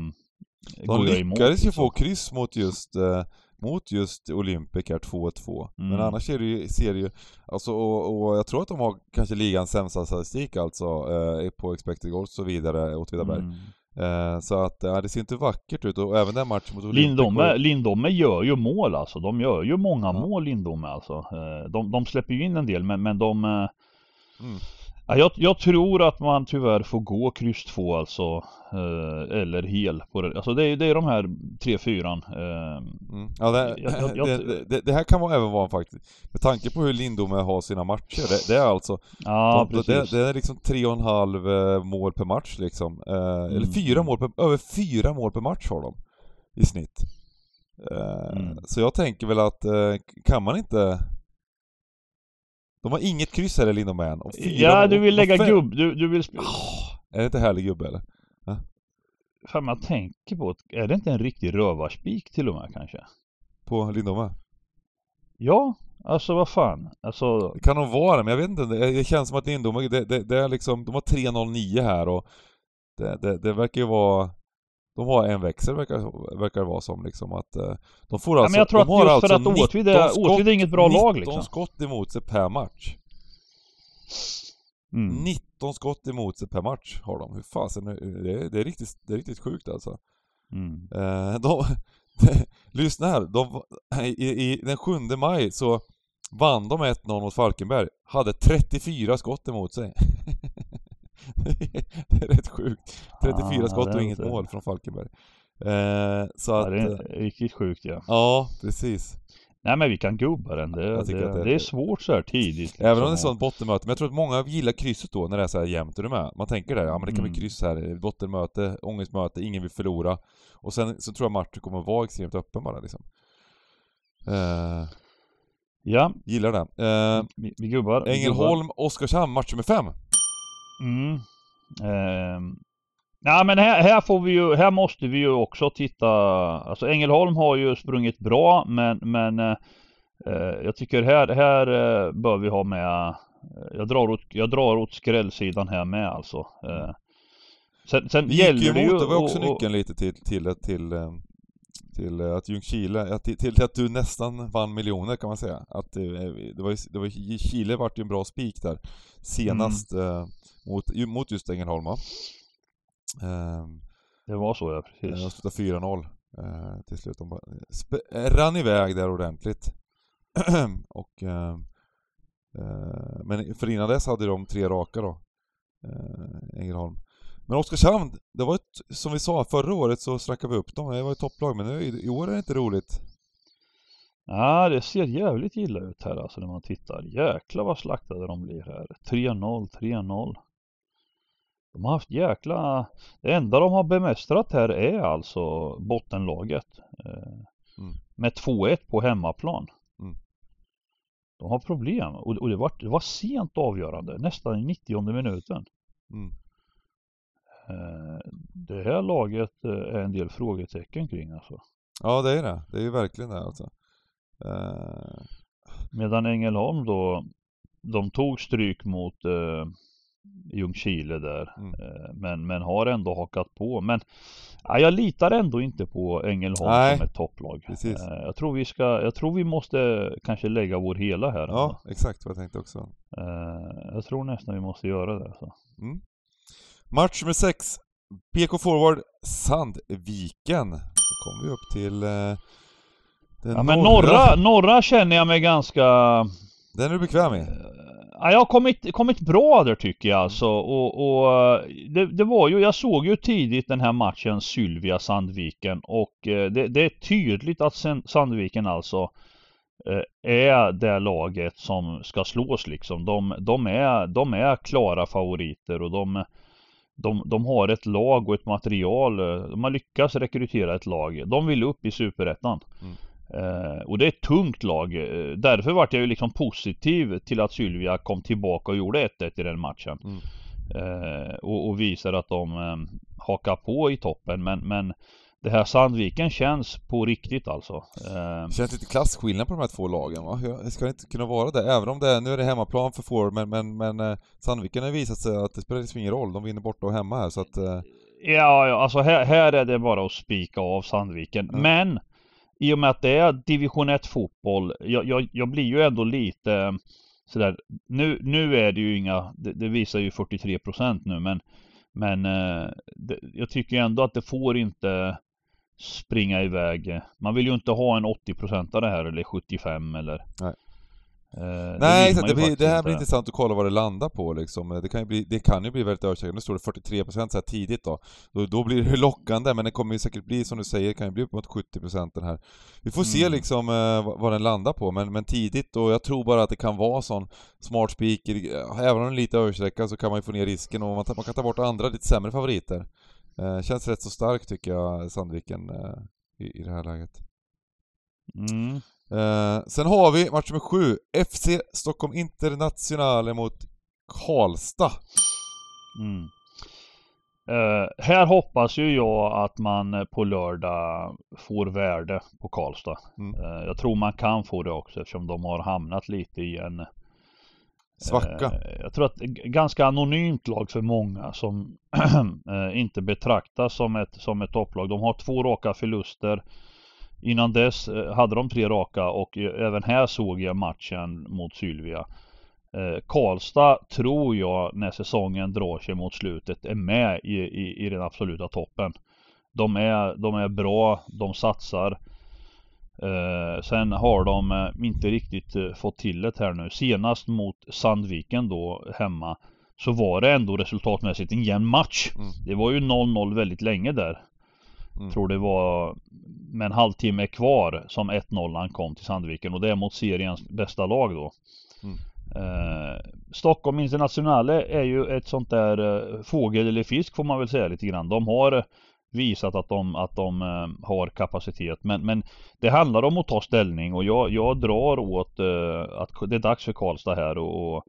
De går jag emot. lyckades ju liksom. få kryss mot just, eh, mot just Olympic här 2-2. Men Mm. annars är det ju, ser det ju, alltså och, och jag tror att de har kanske ligans sämsta statistik alltså, eh, på expected goals och så vidare, Åtvidaberg. Mm. Eh, så att, ja, det ser inte vackert ut och även den matchen mot Olympic Lindome, Lindome gör ju mål alltså. De gör ju många Ja. mål Lindome alltså. Eh, De, de släpper ju in en del men, men de eh, Mm. Ja, jag, jag tror att man tyvärr får gå kryss 2 alltså. eh, Eller hel på det. Alltså det är, det är de här 3-4. Mm. Ja, det, Jag- jag- jag- det, det, det här kan vara även vara faktiskt, med tanke på hur Lindome har sina matcher, det, är alltså, Ja de, det, är liksom tre och en halv eh, mål per match liksom. Eh, Eller Mm. fyra mål per, över fyra mål per match har de i snitt. Eh, Mm. Så jag tänker väl att, eh, kan man inte de har inget kryss här i Lindome än. och fyra Ja du vill lägga gubb, du, du vill Ah, Är det inte härlig gubbe eller? Fan jag tänker på det. Är det inte en riktig rövarspik till och med kanske? På Lindome? Ja, alltså vad fan. Alltså Det kan nog vara det, men jag vet inte. Det, det känns som att Lindome, det, det, det är liksom, de har 3.09 här och det, det, det verkar ju vara de har en växel verkar, verkar det vara som liksom att eh, de får Ja, alltså, men jag tror de att just för alltså att Åtvid 19 är, Åtvid är inget bra 19 lag liksom. skott emot sig per match. Mm. 19 skott emot sig per match har de. Hur fasen, det, är- det, är riktigt, det är riktigt sjukt alltså. Mm. Eh, de, lyssna här, de, i, i, den 7 maj så vann de 1-0 mot Falkenberg. Hade 34 skott emot sig. det är rätt sjukt. 34 Ja, skott det och inget mål från Falkenberg. Eh, så Ja, att... det eh, är riktigt sjukt ja. Ja, precis. Nej men vi kan gubba den. Det, det, att det- det är svårt så här tidigt. Även om det är liksom. sånt bottenmöte, men jag tror att många gillar krysset då när det är så här jämnt, är du med? Man tänker det, ja men det kan bli Mm. kryss här, bottenmöte, ångestmöte, ingen vill förlora. Och sen så tror jag matchen kommer vara extremt öppen bara liksom. Eh, Ja, gillar den. Eh, vi, vi gubbar. Ängelholm, Oskarshamn, match nummer fem. Mm. Ehm. Nej men här, här får vi ju, här måste vi ju också titta, alltså Ängelholm har ju sprungit bra men, men eh, eh, jag tycker här, här eh, bör vi ha med, eh, jag drar åt, jag drar åt skrällsidan här med alltså. Eh, sen sen ju gäller det ju det var också och- och- nyckeln lite till, till, till, eh, till eh, att Ljungskile, till, till att du nästan vann miljoner kan man säga. Att eh, det var det var Chile vart ju en bra spik där senast Mm. Mot, mot just Ängelholm va? Ehm, Det var så ja, Eh, De precis. slutade 4-0 eh, till slut. De bara, eh, rann iväg där ordentligt. och, eh, eh, men för innan dess hade de tre raka då. Ängelholm. Men Oskarshamn, det var ett, som vi sa, förra året så strackade vi upp dem. Det var ett topplag, men nu, i år är det inte roligt. Ja det ser jävligt illa ut här alltså när man tittar. Jäklar vad slaktade de blir här. 3-0, 3-0. De har haft jäkla... Det enda de har bemästrat här är alltså bottenlaget. Eh, Mm. Med 2-1 på hemmaplan. Mm. De har problem och, det, var, det var sent avgörande, nästan i 90 minuten. Mm. Eh, det här laget eh, är en del frågetecken kring alltså. Ja, det är det. Det är ju verkligen det alltså. Medan Ängelholm då, de tog stryk mot Ljungskile där. Mm. Eh, men, men har ändå hakat på. Men ja, jag litar ändå inte på Ängelholm Nej, som ett topplag. precis. Eh, jag, tror vi ska, jag tror vi måste kanske lägga vår hela här. ja, Alltså. exakt vad jag tänkte också. Eh, jag tror nästan vi måste göra det. Alltså. Mm. Match nummer 6. BK Forward Sandviken. Då kommer vi upp till den Ja, men norra, norra känner jag mig ganska Den är du bekväm i? Ja, jag har kommit, kommit bra där tycker jag alltså. Och, och det, det var ju, jag såg ju tidigt den här matchen Sylvia Sandviken och eh, det, det är tydligt att Sandviken alltså eh, är det laget som ska slås liksom. De, de, är, de är klara favoriter och de, de, de har ett lag och ett material. De har lyckats rekrytera ett lag. De vill upp i Superettan. Mm. Eh, och det är ett tungt lag. Eh, Därför vart jag ju liksom positiv till att Sylvia kom tillbaka och gjorde 1-1 i den matchen. Mm. Eh, och, och visar att de eh, hakar på i toppen. Men, men det här Sandviken känns på riktigt alltså. Eh, Det känns lite klasskillnad på de här två lagen va? Hur- Ska det inte kunna vara det? Även om det är, nu är det hemmaplan för Ford, men, men, men eh, Sandviken har visat sig att det spelar liksom ingen roll. De vinner borta och hemma här så att... eh, Ja, ja alltså här, här är det bara att spika av Sandviken. Mm. Men i och med att det är division 1 fotboll, jag, jag, jag blir ju ändå lite eh, sådär, nu, nu är det ju inga, det, det visar ju 43 procent nu men, men eh, det, jag tycker ändå att det får inte springa iväg. Man vill ju inte ha en 80 procent av det här eller 75 eller Nej. Det Nej, det, ju blir, det här inte. blir intressant att kolla vad det landar på liksom. Det kan ju bli, det kan ju bli väldigt översäkert. Nu står det 43% så tidigt då. då. Då blir det lockande, men det kommer ju säkert bli, som du säger, kan ju bli upp mot 70% den här. Vi får se Mm. liksom eh, vad, den landar på, men, men tidigt och jag tror bara att det kan vara sån smart speaker, även om det är lite översträcka så kan man ju få ner risken och man, man kan ta bort andra lite sämre favoriter. Eh, känns rätt så stark tycker jag, Sandviken, i, i det här läget. Mm. Eh, sen har vi match nummer sju, FC Stockholm Internationale mot Karlstad. Mm. Eh, här hoppas ju jag att man eh, på lördag får värde på Karlstad. Mm. Eh, jag tror man kan få det också eftersom de har hamnat lite i en Svacka. eh, Jag tror att det är ganska anonymt lag för många som eh, inte betraktas som ett, som ett topplag. De har två raka förluster. Innan dess eh, hade de tre raka och eh, även här såg jag matchen mot Sylvia. Eh, Karlstad tror jag när säsongen drar sig mot slutet är med i, i, i den absoluta toppen. De är, de är bra, de satsar. Eh, sen har de eh, inte riktigt eh, fått till det här nu. Senast mot Sandviken då hemma så var det ändå resultatmässigt en jämn match. Mm. Det var ju 0-0 väldigt länge där. Mm. Tror det var med en halvtimme kvar som 1-0 kom till Sandviken och det är mot seriens bästa lag då. Mm. Eh, Stockholm Internationale är ju ett sånt där eh, fågel eller fisk får man väl säga lite grann. De har eh, visat att de, att de eh, har kapacitet men, men det handlar om att ta ställning och jag, jag drar åt eh, att det är dags för Karlstad här och,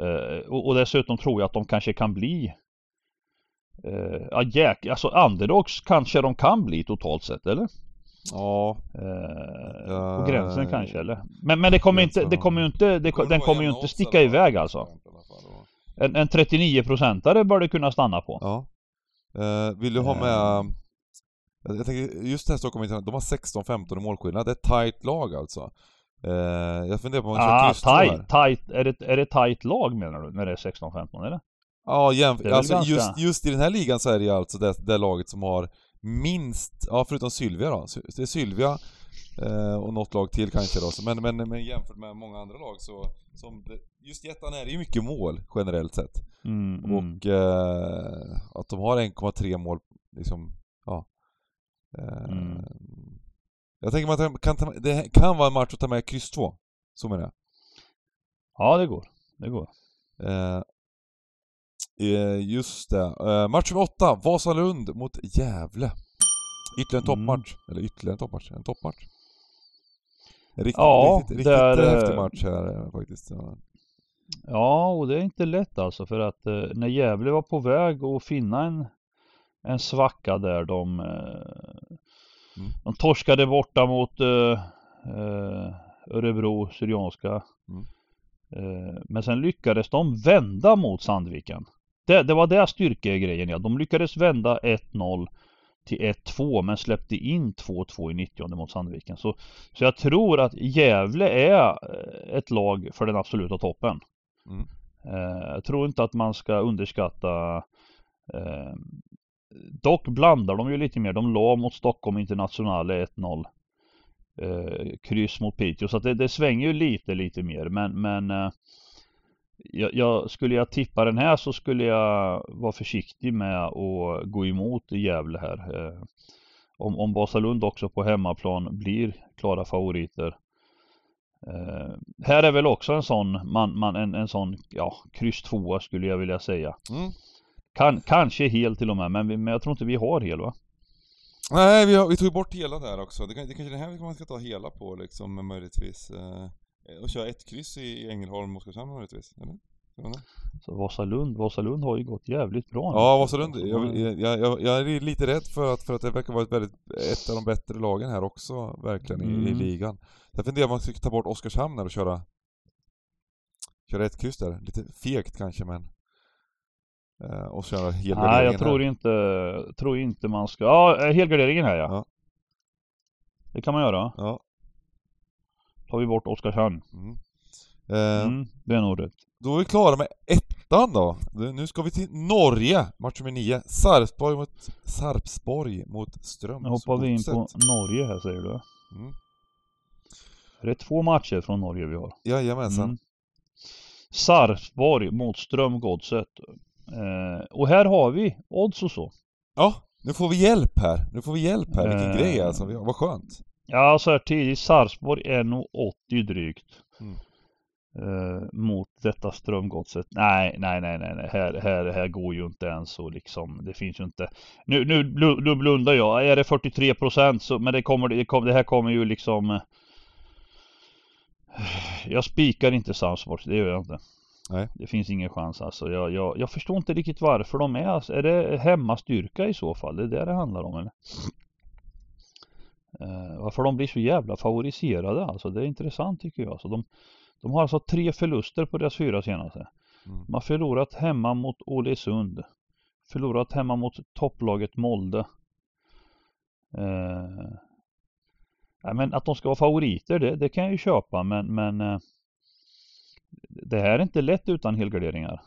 eh, och, och dessutom tror jag att de kanske kan bli eh, ja, jäk, alltså underdogs kanske de kan bli totalt sett eller? Ja, Eh, Ja, på gränsen kanske eller? Men, men det kommer inte, det kommer ju inte, det, den kommer ju inte sticka iväg alltså. En, en 39-procentare bör det kunna stanna på. Ja. Eh, vill du ha Eh. med... Jag jag tänker, just det här Stockholm International, de har 16-15 i målskillnad. Det är ett tight lag alltså. Eh, jag funderar på om man Ah, kör kryss två här. tight, tight, är det, är det tight lag menar du? När det är 16-15 eller? Ja, jämf- alltså ganska- just, just i den här ligan så är det ju alltså det, det laget som har minst, ja förutom Sylvia då. Det är Sylvia eh, och något lag till kanske då. Så, men, men, men jämfört med många andra lag så, som det, just i ettan är det ju mycket mål generellt sett. Mm, mm. Och eh, att de har 1,3 mål liksom, ja. Eh, Mm. Jag tänker att man kan ta, det kan vara en match att ta med kryss 2. Så menar jag. Ja det går, det går. Eh, eh, just det. Eh, match nummer 8, Vasalund mot Gävle. Ytterligare en Mm. toppmatch. Eller ytterligare en toppmatch. En toppmatch. En riktigt, Ja, riktigt, riktigt eh, häftig match här eh, faktiskt. Ja. Ja, och det är inte lätt alltså för att eh, när Gävle var på väg att finna en, en svacka där de, eh, Mm. de torskade borta mot eh, eh, Örebro Syrianska. Mm. Eh, men sen lyckades de vända mot Sandviken. Det, det var det styrkegrejen ja. De lyckades vända 1-0 till 1-2 men släppte in 2-2 i 90 mot Sandviken. Så, så jag tror att Gävle är eh, ett lag för den absoluta toppen. Mm. Eh, jag tror inte att man ska underskatta eh, Dock blandar de ju lite mer. De la mot Stockholm Internationale 1-0 eh, Kryss mot Piteå. Så att det, det svänger ju lite, lite mer. Men, men eh, jag, jag, skulle jag tippa den här så skulle jag vara försiktig med att gå emot Gävle här. Eh, om, om Vasalund också på hemmaplan blir klara favoriter Eh, här är väl också en sån, man, man, en, en sån, ja, kryss tvåa skulle jag vilja säga. Mm. Kan, kanske hel till och med, men, vi, men jag tror inte vi har hel va? Nej, vi, har, vi tog bort hela där också. Det, kan, det kanske är det här man ska ta hela på liksom, möjligtvis. Eh, och köra ett kryss i Ängelholm och Oskarshamn möjligtvis, eller? Så Vasalund, Vasalund har ju gått jävligt bra nu. Ja, Vasalund. Jag, jag, jag, jag är lite rädd för att, för att det verkar vara ett, väldigt, ett av de bättre lagen här också, verkligen, i, i Mm. ligan. Jag funderar om man ska ta bort Oskarshamn där och köra Köra ett kryss där. Lite fegt kanske men... Eh, och köra helgarderingen Nej, jag tror här. inte, tror inte man ska, ja, eh, helgarderingen här ja. Ja. Det kan man göra. Ja. Tar vi bort Oskarshamn. Mm. Eh, Mm, det är nog rätt. Då är vi klara med ettan då. Nu ska vi till Norge, match nummer nio. Sarpsborg mot, Sarpsborg mot Strömsgodset. Nu hoppar vi in på Norge här säger du. Mm. Det är två matcher från Norge vi har. Jajamensan. Mm. Sarpsborg mot Strömgodset. Eh, och här har vi odds och så. Ja, nu får vi hjälp här. Nu får vi hjälp här. Vilken Eh. grej alltså. Vad skönt. Ja, så här tidigt. Sarpsborg är nog 80 drygt. Mm. Eh, mot detta Strömgodset. Nej, nej, nej, nej, nej. Här, här, här går ju inte ens så liksom. Det finns ju inte. Nu, nu, nu blundar jag. Är det 43 procent så, men det kommer, det kommer, det här kommer ju liksom. eh, Jag spikar inte Sarpsborg, det gör jag inte. Nej. Det finns ingen chans alltså. Jag, jag, jag förstår inte riktigt varför de är. Alltså, är det hemmastyrka i så fall? Det är det det handlar om eller? Eh, varför de blir så jävla favoriserade alltså. Det är intressant tycker jag. Alltså, de, de har alltså tre förluster på deras fyra senaste. Mm. Har förlorat hemma mot Ålesund. Förlorat hemma mot topplaget Molde. Eh, men att de ska vara favoriter det, det kan jag ju köpa men, men eh, det här är inte lätt utan helgarderingar.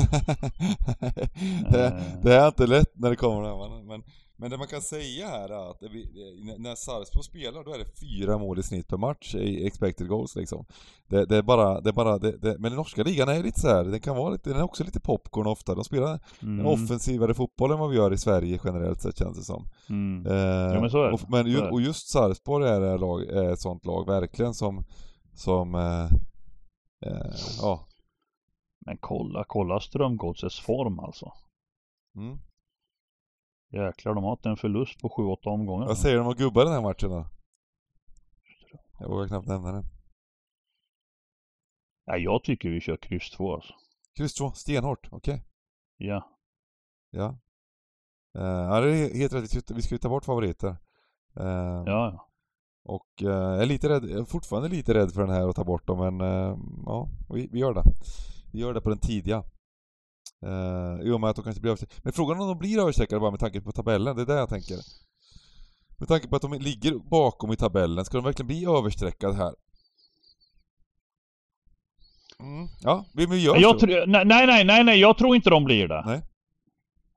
det, det är inte lätt när det kommer det här, men, men, det man kan säga här är att vi- när Sarpsborg spelar då är det fyra mål i snitt per match i expected goals liksom. Det, det är bara, det är bara, det, det, men den norska ligan är lite så här, den kan vara lite, den är också lite popcorn ofta. De spelar Mm, en offensivare fotboll än vad vi gör i Sverige generellt sett känns det som. mm. Eh, Ja, men så är det. Och, men ju, och just Sarpsborg är, lag, är ett sånt lag verkligen som, som eh, eh, ja. Men kolla, kolla Strömgodsets form alltså. Mm. Jäklar, de har haft en förlust på 7-8 omgångar. Vad säger de om gubbar den här matchen då? Jag vågar knappt nämna det. Ja, jag tycker vi kör kryss 2 alltså. Kryss 2, stenhårt, okej. Ja. Ja. Eh, ja, det är helt rätt. Vi ska- ju ta bort favoriter. Eh, Ja. Och eh, jag är lite rädd, jag är fortfarande lite rädd för den här att ta bort dem men eh, ja, vi, vi gör det. Vi gör det på den tidiga. Uh, I och med att de kanske blir överstreckade. Men frågan är om de blir överstreckade bara med tanke på tabellen, det är det jag tänker. Med tanke på att de ligger bakom i tabellen, ska de verkligen bli överstreckade här? Mm. Ja, vi, vi gör Jag så. nej, nej, nej, nej, jag tror inte de blir det. Nej.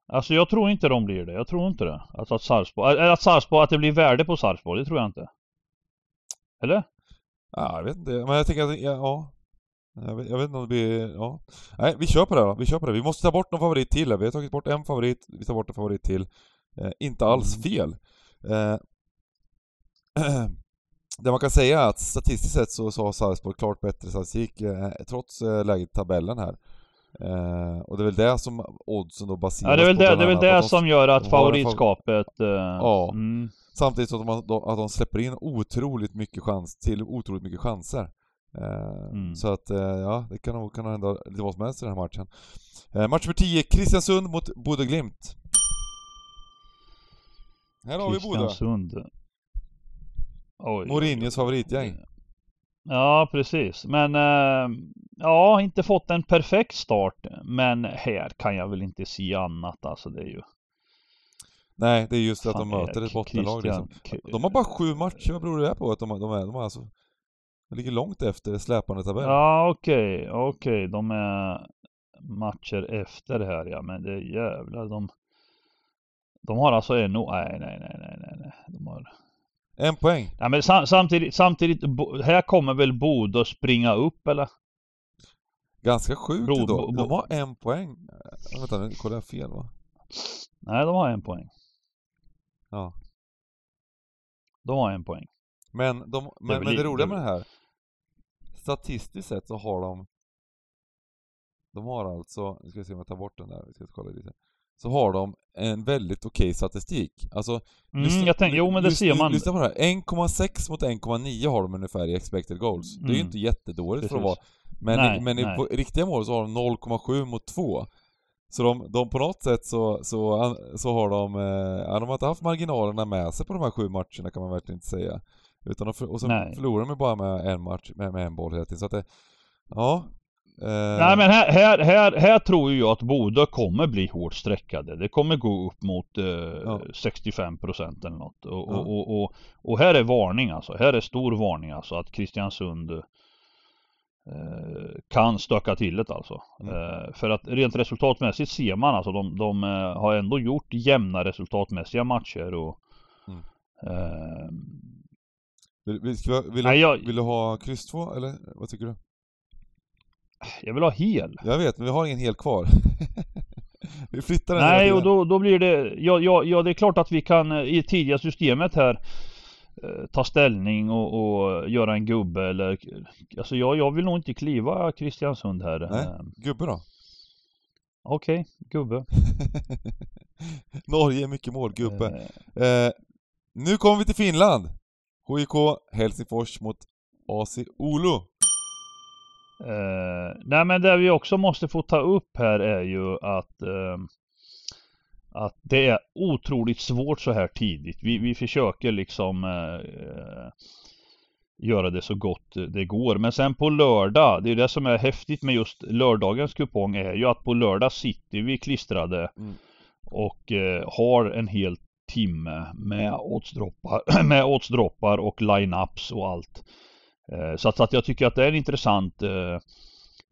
Alltså jag tror inte de blir det. Jag tror inte det. Alltså att Sarpsborg, att Sarpsborg, att det blir värde på Sarpsborg, det tror jag inte. Eller? Ja, jag vet inte. Men jag tänker att, ja, ja. Jag vet, jag vet inte om det blir, ja. Nej, vi kör på det då. Vi kör på det. Vi måste ta bort någon favorit till här. Vi har tagit bort en favorit, vi tar bort en favorit till. Eh, inte alls Mm. fel. Eh, det man kan säga är att statistiskt sett så, så har Sarpsborg klart bättre statistik eh, trots eh, läget i tabellen här. Eh, och det är väl det som oddsen då baseras Ja det är väl på det, det, är väl att det de- som gör att favoritskapet... eh, Ja. Mm, Samtidigt som de, de, att de släpper in otroligt mycket chans till otroligt mycket chanser. Eh, Mm. Så att, eh, ja, det kan nog kan hända lite vad som helst i den här matchen. Eh, match nummer 10, Kristiansund mot Bodø Glimt. Här har vi Bodø. Kristiansund. Oj. Mourinhos favoritgäng. Ja, precis. Men ja, inte fått en perfekt start. Men här kan jag väl inte se annat. Alltså det är ju... Nej, det är just att de Fan, möter ett bottenlag liksom. De har bara sju matcher, vad beror det på? Att de, de, är, de har alltså... De ligger långt efter släpande tabell. Ja, okej, okej. De är matcher efter här ja. Men det är jävlar. De, de har alltså en... Nej, nej, nej, nej, nej, nej. De har... En poäng. Nej, men sam, samtidigt, samtidigt. Här kommer väl Bodö springa upp eller? Ganska sjukt Bro- bo- De har en poäng. Äh, vänta, nu kollar jag fel va? Nej, de har en poäng. Ja. De har en poäng. Men, de, men, väl men det roliga det- med det här statistiskt sett så har de De har alltså, nu ska vi se om jag tar bort den där, vi ska kolla lite Så har de en väldigt okej statistik. Alltså Mm, jag tänkte, jo men det lyssna, ser man. Lyssna på det här, 1,6 mot 1,9 har de ungefär i expected goals. Det är ju Mm. inte jättedåligt för att Precis. vara Men, Nej, i, men i nej. på riktiga mål så har de 0,7 mot 2 Så de, de på något sätt så, så, så har de, eh, de har inte haft marginalerna med sig på de här sju matcherna kan man verkligen inte säga Utan de, och så Nej. förlorar de bara med en match, med, med en boll hela tiden så att det, ja eh, Nej men här, här, här, här tror jag att Bodö kommer bli hårt streckade. Det kommer gå upp mot eh, Ja. 65% eller något. Och, Ja. och, och, och, och här är varning alltså. Här är stor varning alltså att Kristiansund eh, kan stöka till det alltså. Mm. Eh, för att rent resultatmässigt ser man alltså de, de eh, har ändå gjort jämna resultatmässiga matcher och Mm. Eh, Vill, ska, vi- vill, Nej, jag- vill du ha kryss 2 eller vad tycker du? jag vill ha hel. Jag vet, men vi har ingen hel kvar. vi flyttar den Nej, och då, då blir det, ja, ja, ja det är klart att vi kan eh, i tidiga systemet här eh, ta ställning och, och göra en gubbe eller Alltså jag, jag vill nog inte kliva Kristiansund här. Nej. Eh, Gubbe då? Okej, gubbe. Norge, mycket mål, gubbe. Eh, Eh, nu kommer vi till Finland. HIK Helsingfors mot AC Oulu. Eh, nej men det vi också måste få ta upp här är ju att eh, att det är otroligt svårt så här tidigt. Vi, vi försöker liksom eh, göra det så gott det går. Men sen på lördag, det är det som är häftigt med just lördagens kupong är ju att på lördag sitter vi klistrade Mm. och eh, har en hel timme med oddsdroppar, med oddsdroppar och line-ups och allt. Eh, Så att, så att jag tycker att det är en intressant eh,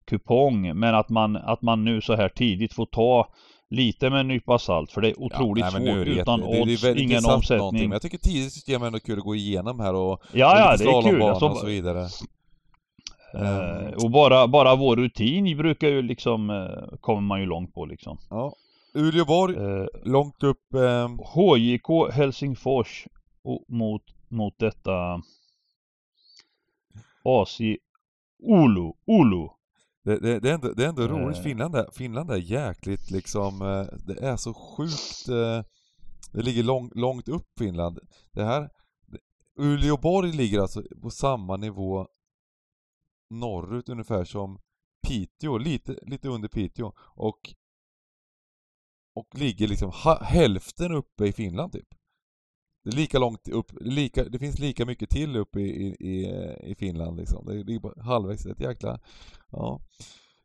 kupong men att man, att man nu så här tidigt får ta lite med en nypa salt för det är otroligt nej, nu är svårt det utan det- det är odds, väldigt ingen intressant någonting, omsättning. Men jag tycker tidigt system är ändå kul att gå igenom här och, Ja, och ja, det är kul. Alltså, och så vidare. eh, och bara, bara vår rutin brukar ju liksom, eh, kommer man ju långt på liksom. Ja. Uleåborg, Eh, långt upp. Eh, HJK Helsingfors och mot, mot detta AC Oulu, Oulu. det, det, det är ändå, det är ändå roligt. Eh. Finland är, Finland är jäkligt liksom, eh, det är så sjukt. Eh, det ligger lång, långt upp Finland. Det här, Uleåborg ligger alltså på samma nivå norrut ungefär som Piteå, lite, lite under Piteå. Och, och ligger liksom hälften uppe i Finland typ. Det är lika långt upp, lika, det finns lika mycket till uppe i, i, i, Finland liksom. Det ligger bara halvvägs, ett jäkla... Ja.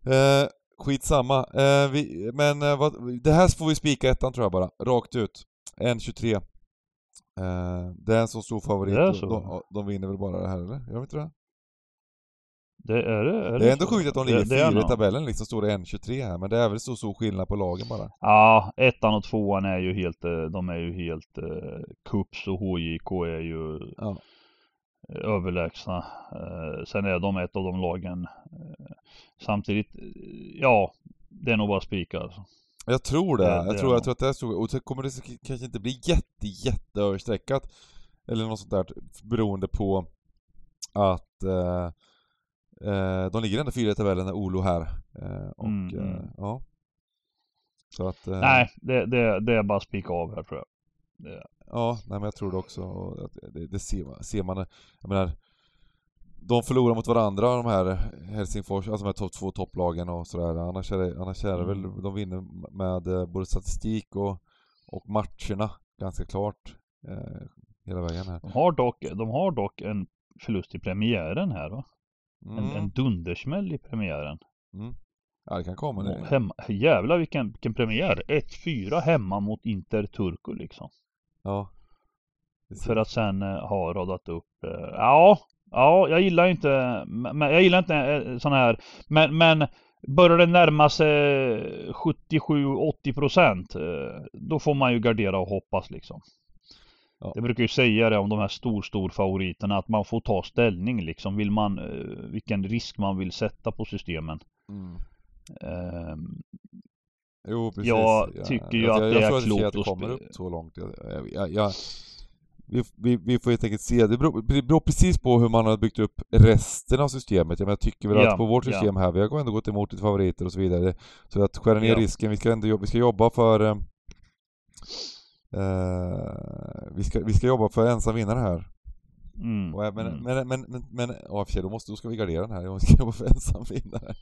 Eh, skitsamma. Eh, vi, men eh, vad, det här får vi spika ettan tror jag bara, rakt ut. 1.23. Eh, det är en så stor favorit. Så. De, de vinner väl bara det här eller? Gör de inte det? Det är det. Är Det är ändå sjukt att de ligger Det- det är fyra i tabellen liksom, står det 1.23 här, men det är väl så stor skillnad på lagen bara. Ja, ettan och tvåan är ju helt, eh, de är ju helt, eh, Kups och HJK är ju Ja. överlägsna. Eh, sen är de ett av de lagen. Eh, samtidigt, eh, ja, det är nog bara spika alltså. Jag tror det. Det- jag, det tror, jag tror att det är så. Och så kommer det kanske inte bli jätte, jätte överstreckat. Eller något sånt där beroende på att eh, de ligger ändå fyra i tabellen, Olo här. Eh, och Mm, eh, mm. ja. Så att... Eh, Nej, det, det, det är bara spika av här tror jag. Det, Ja, nej men jag tror det också. Att det, det ser, man, ser man. Jag menar, de förlorar mot varandra de här Helsingfors, alltså de här topp två topplagen och sådär. Annars är det, annars är det väl, Mm. de vinner med eh, både statistik och, och matcherna ganska klart. Eh, hela vägen här. de, har dock, de har dock en förlust i premiären här va? En, Mm, en dundersmäll i premiären. mm. Ja det kan komma. Det. Hemma, jävlar vilken, vilken premiär! 1-4 hemma mot Inter Turku liksom. Ja. För att sen eh, ha radat upp, eh, ja, ja, jag gillar inte, men jag gillar inte eh, sån här, men, men börjar det närma sig 77-80 procent, eh, då får man ju gardera och hoppas liksom. Ja. Jag brukar ju säga det om de här stor, stor favoriterna, att man får ta ställning liksom, vill man, eh, vilken risk man vill sätta på systemen. Mm. Ehm, Jo precis. Jag tycker ju jag, att jag, det jag är tror att det klokt att det kommer upp så långt. Jag, jag, jag, vi, vi, vi får helt enkelt se. Det beror, det beror precis på hur man har byggt upp resten av systemet. Jag, menar, jag tycker väl Ja, att på vårt ja. system här, vi har ändå gått emot lite favoriter och så vidare. Så att skära ner Ja. risken, vi ska ändå jobba, vi ska jobba för eh, vi, ska, vi ska jobba för ensam vinnare här. Mm. Och, men, mm. men, men, men, men, ja, i och för sig, då, måste, då ska vi gardera den här. Vi ska jobba för ensam vinnare.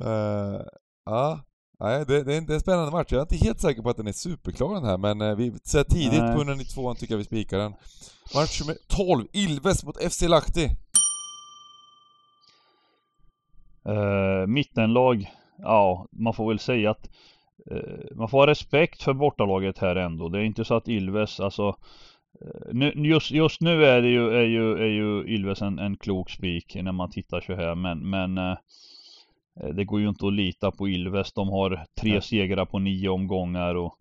Eh, ja, nej, det, det, är en, det är en spännande match. Jag är inte helt säker på att den är superklar den här, men eh, vi, här tidigt Nej. på 192 tycker jag vi spikar den. Match nummer 12, Ilves mot FC Lahti. Eh, mittenlag, ja man får väl säga att eh, man får ha respekt för bortalaget här ändå. Det är inte så att Ilves, alltså eh, nu, just, just nu är det ju, är ju, är ju Ilves en, en klok spik när man tittar så här men, men eh, det går ju inte att lita på Ilves. De har tre Nej. segrar på nio omgångar och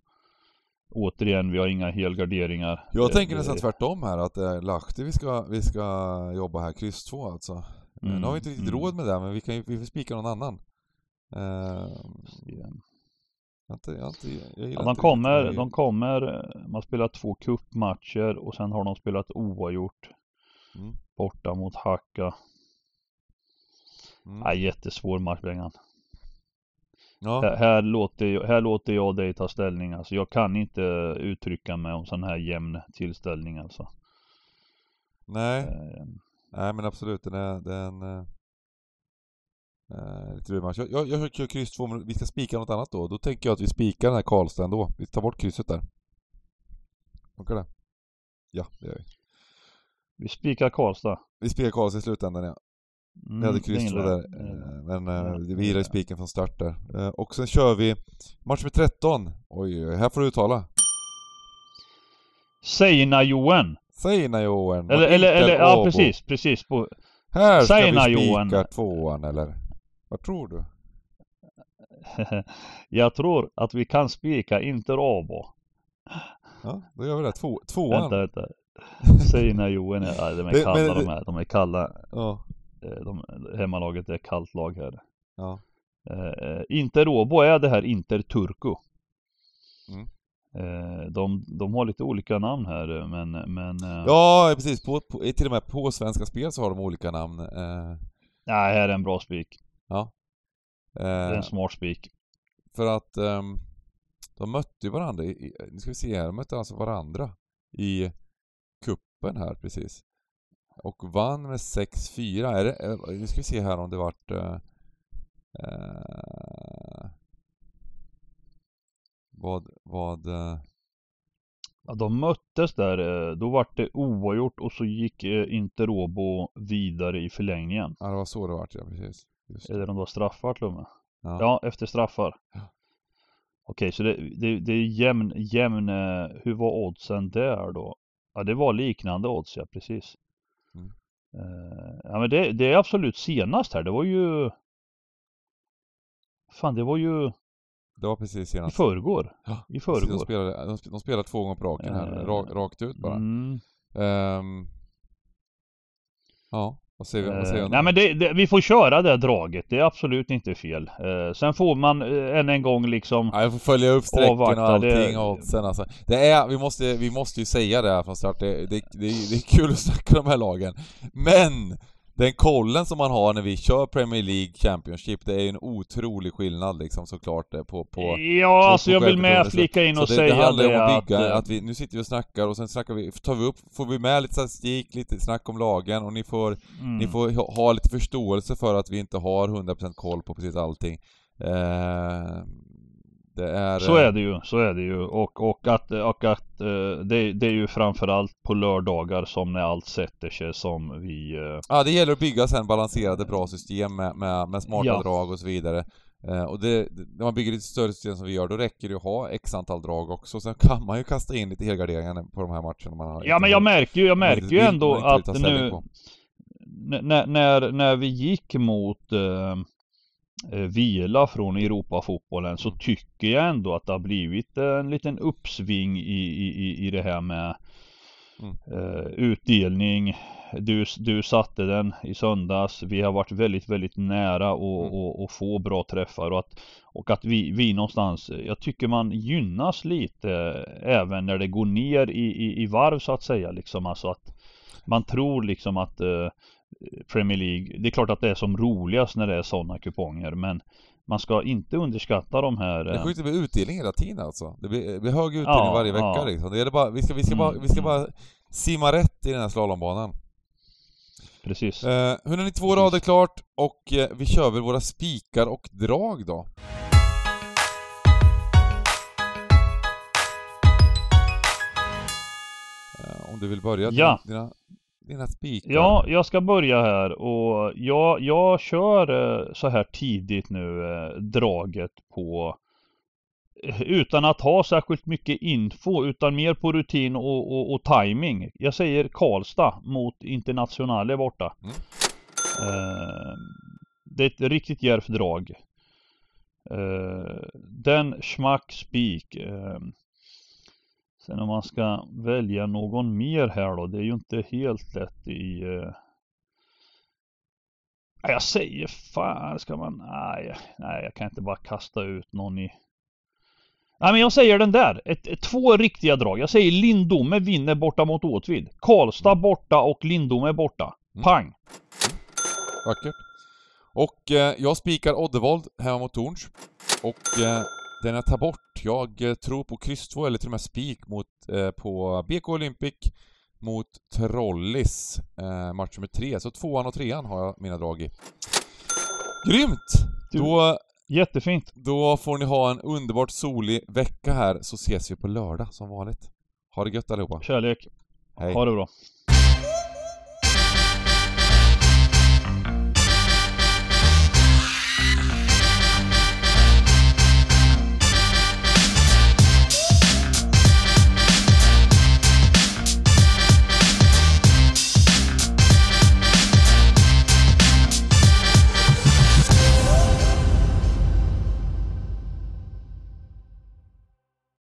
återigen, vi har inga helgarderingar. Jag tänker nästan tvärtom här, att det är Lahti vi ska, vi ska jobba här, kryss 2 alltså. Mm, nu har vi inte riktigt mm. råd med det, men vi kan ju vi får spika någon annan. Eh, Ja. Jag, inte, jag, inte, jag Ja, de kommer, de kommer, eh, man spelar två cupmatcher och sen har de spelat oavgjort Mm. borta mot Hacka. Mm. Ja, jättesvår match Bengan. Ja. Här, här, låter, jag- här låter jag dig ta ställning alltså. Jag kan inte uttrycka mig om sån här jämn tillställning alltså. Nej. Eh, Nej men absolut, den är, den... Eh, lite. Jag, jag, jag kör kryss 2, men vi ska spika något annat då. Då tänker jag att vi spikar den här Karlstad ändå. Vi tar bort krysset där. Funkar det? Ja, det gör vi. Vi spikar Karlstad. Vi spikar Karlstad i slutändan ja. Mm, Vi hade är kryss ingen 2 lä- där. eh, men det vi gillar ju spiken från start där. Och sen kör vi match med 13. Oj, här får du uttala. Seina-Joen. Säg när Johan. Eller, eller, eller, ja precis, precis. Här ska vi spika tvåan eller? Vad tror du? jag tror att vi kan spika Inter Abo. Ja, då gör vi det. Två, tvåan. Vänta, vänta. Seina-Joen, ja, de är Det- kalla men- de här. De är kalla. Ja. Eh, De, hemmalaget är kallt lag här. Ja. Eh, Inter Åbo är det här Inter Turku. Mm. Eh, de, de har lite olika namn här men, men eh, Ja, precis. På, på, till och med på Svenska Spel så har de olika namn. Eh, nej, här är en bra spik. Ja. Det är Eh, en smart spik. för att ehm, de mötte ju varandra i, i, nu ska vi se här, de mötte alltså varandra i kuppen här precis. Och vann med 6-4. Är det, eh, nu ska vi se här om det vart... Eh, eh, vad, vad... Eh, Ja, de möttes där, eh, då vart det oavgjort och så gick eh, Inter Åbo vidare i förlängningen. ja, det var så det vart ja, precis. Eller om det var straffar till och med. Ja. Ja, efter straffar. Ja. Okej, så det, det, det är jämn, jämn, eh, hur var oddsen där då? Ja, det var liknande odds, ja precis. Mm. Eh, ja, men det, det är absolut senast här. Det var ju... Fan, det var ju Det var precis i senast. förrgår. Ja, I precis, De förrgår. spelade, de de spelade två gånger på raken här, ra, rakt ut bara. Mm. Ehm, ja, vad säger? Vad säger Eh, nej men det, det, vi får köra det draget, det är absolut inte fel. Eh, sen får man eh, än en gång liksom Ja, jag får följa upp strecken och allting det- och oddsen alltså. Det är, vi måste, vi måste ju säga det här från start, det, det, det, det är kul att snacka de här lagen. Men! Den kollen som man har när vi kör Premier League Championship, det är ju en otrolig skillnad liksom såklart det på, på Ja, alltså på jag vill med flika in Så och det, säga det handlar ju om det att bygga, att, att, eh, vi, nu sitter vi och snackar och sen snackar vi, tar vi upp, får vi med lite statistik, lite snack om lagen och ni får, mm. ni får ha, ha lite förståelse för att vi inte har 100% koll på precis allting. Eh, det är... Så är det ju, så är det ju. Och, och att, och att eh, det, det är ju framförallt på lördagar som när allt sätter sig som vi... eh, Ja, det gäller att bygga sen balanserade bra system med, med, med smarta Ja. drag och så vidare. Eh, och det, när man bygger lite större system som vi gör, då räcker det att ha x antal drag också. Sen kan man ju kasta in lite helgarderingar på de här matcherna man har. Ja men jag märker ju, jag märker ju ändå att nu när, när, när vi gick mot eh, eh, vila från Europafotbollen så tycker jag ändå att det har blivit en liten uppsving i, i, i- det här med Mm. eh, utdelning, du, du satte den i söndags. Vi har varit väldigt, väldigt nära och, Mm. och, och få bra träffar och att, och att vi, vi någonstans, jag tycker man gynnas lite eh, även när det går ner i, i, i varv så att säga liksom. Alltså att man tror liksom att eh, Premier League, det är klart att det är som roligast när det är sådana kuponger men man ska inte underskatta de här Det eh, det blir utdelning hela tiden alltså. Det blir, det blir hög utdelning Ja, varje vecka ja. liksom. Det är bara, vi ska, vi ska, Mm, bara, vi ska bara simma rätt i den här slalombanan. Precis. Eh, ni två Precis. rader klart och eh, vi kör väl våra spikar och drag då. Eh, om du vill börja? Ja. Dina, dina spikar? Ja, jag ska börja här och jag, jag kör eh, så här tidigt nu eh, draget på eh, utan att ha särskilt mycket info utan mer på rutin och, och, och timing. Jag säger Karlstad mot Internationale borta. Mm. Eh, det är ett riktigt djärvt drag. Eh, den schmack spik. Eh, sen om man ska välja någon mer här då. Det är ju inte helt lätt i... Eh... Jag säger fan ska man... Nej, nej jag kan inte bara kasta ut någon i... Nej men jag säger den där. Ett, ett, två riktiga drag. Jag säger Lindome vinner borta mot Åtvid. Karlstad borta och Lindome borta. Mm. Pang! Vackert. Och eh, jag spikar Oddevold hemma mot Torns. Och eh, den jag tar bort, jag eh, tror på kryss 2 eller till och med spik mot, eh, på BK Olympic mot Trollis, eh, match nummer 3. Så tvåan och trean har jag mina drag i. Grymt! Du- Då, Jättefint. då får ni ha en underbart solig vecka här så ses vi på lördag som vanligt. Ha det gött allihopa. Kärlek. Hej. Ha det bra.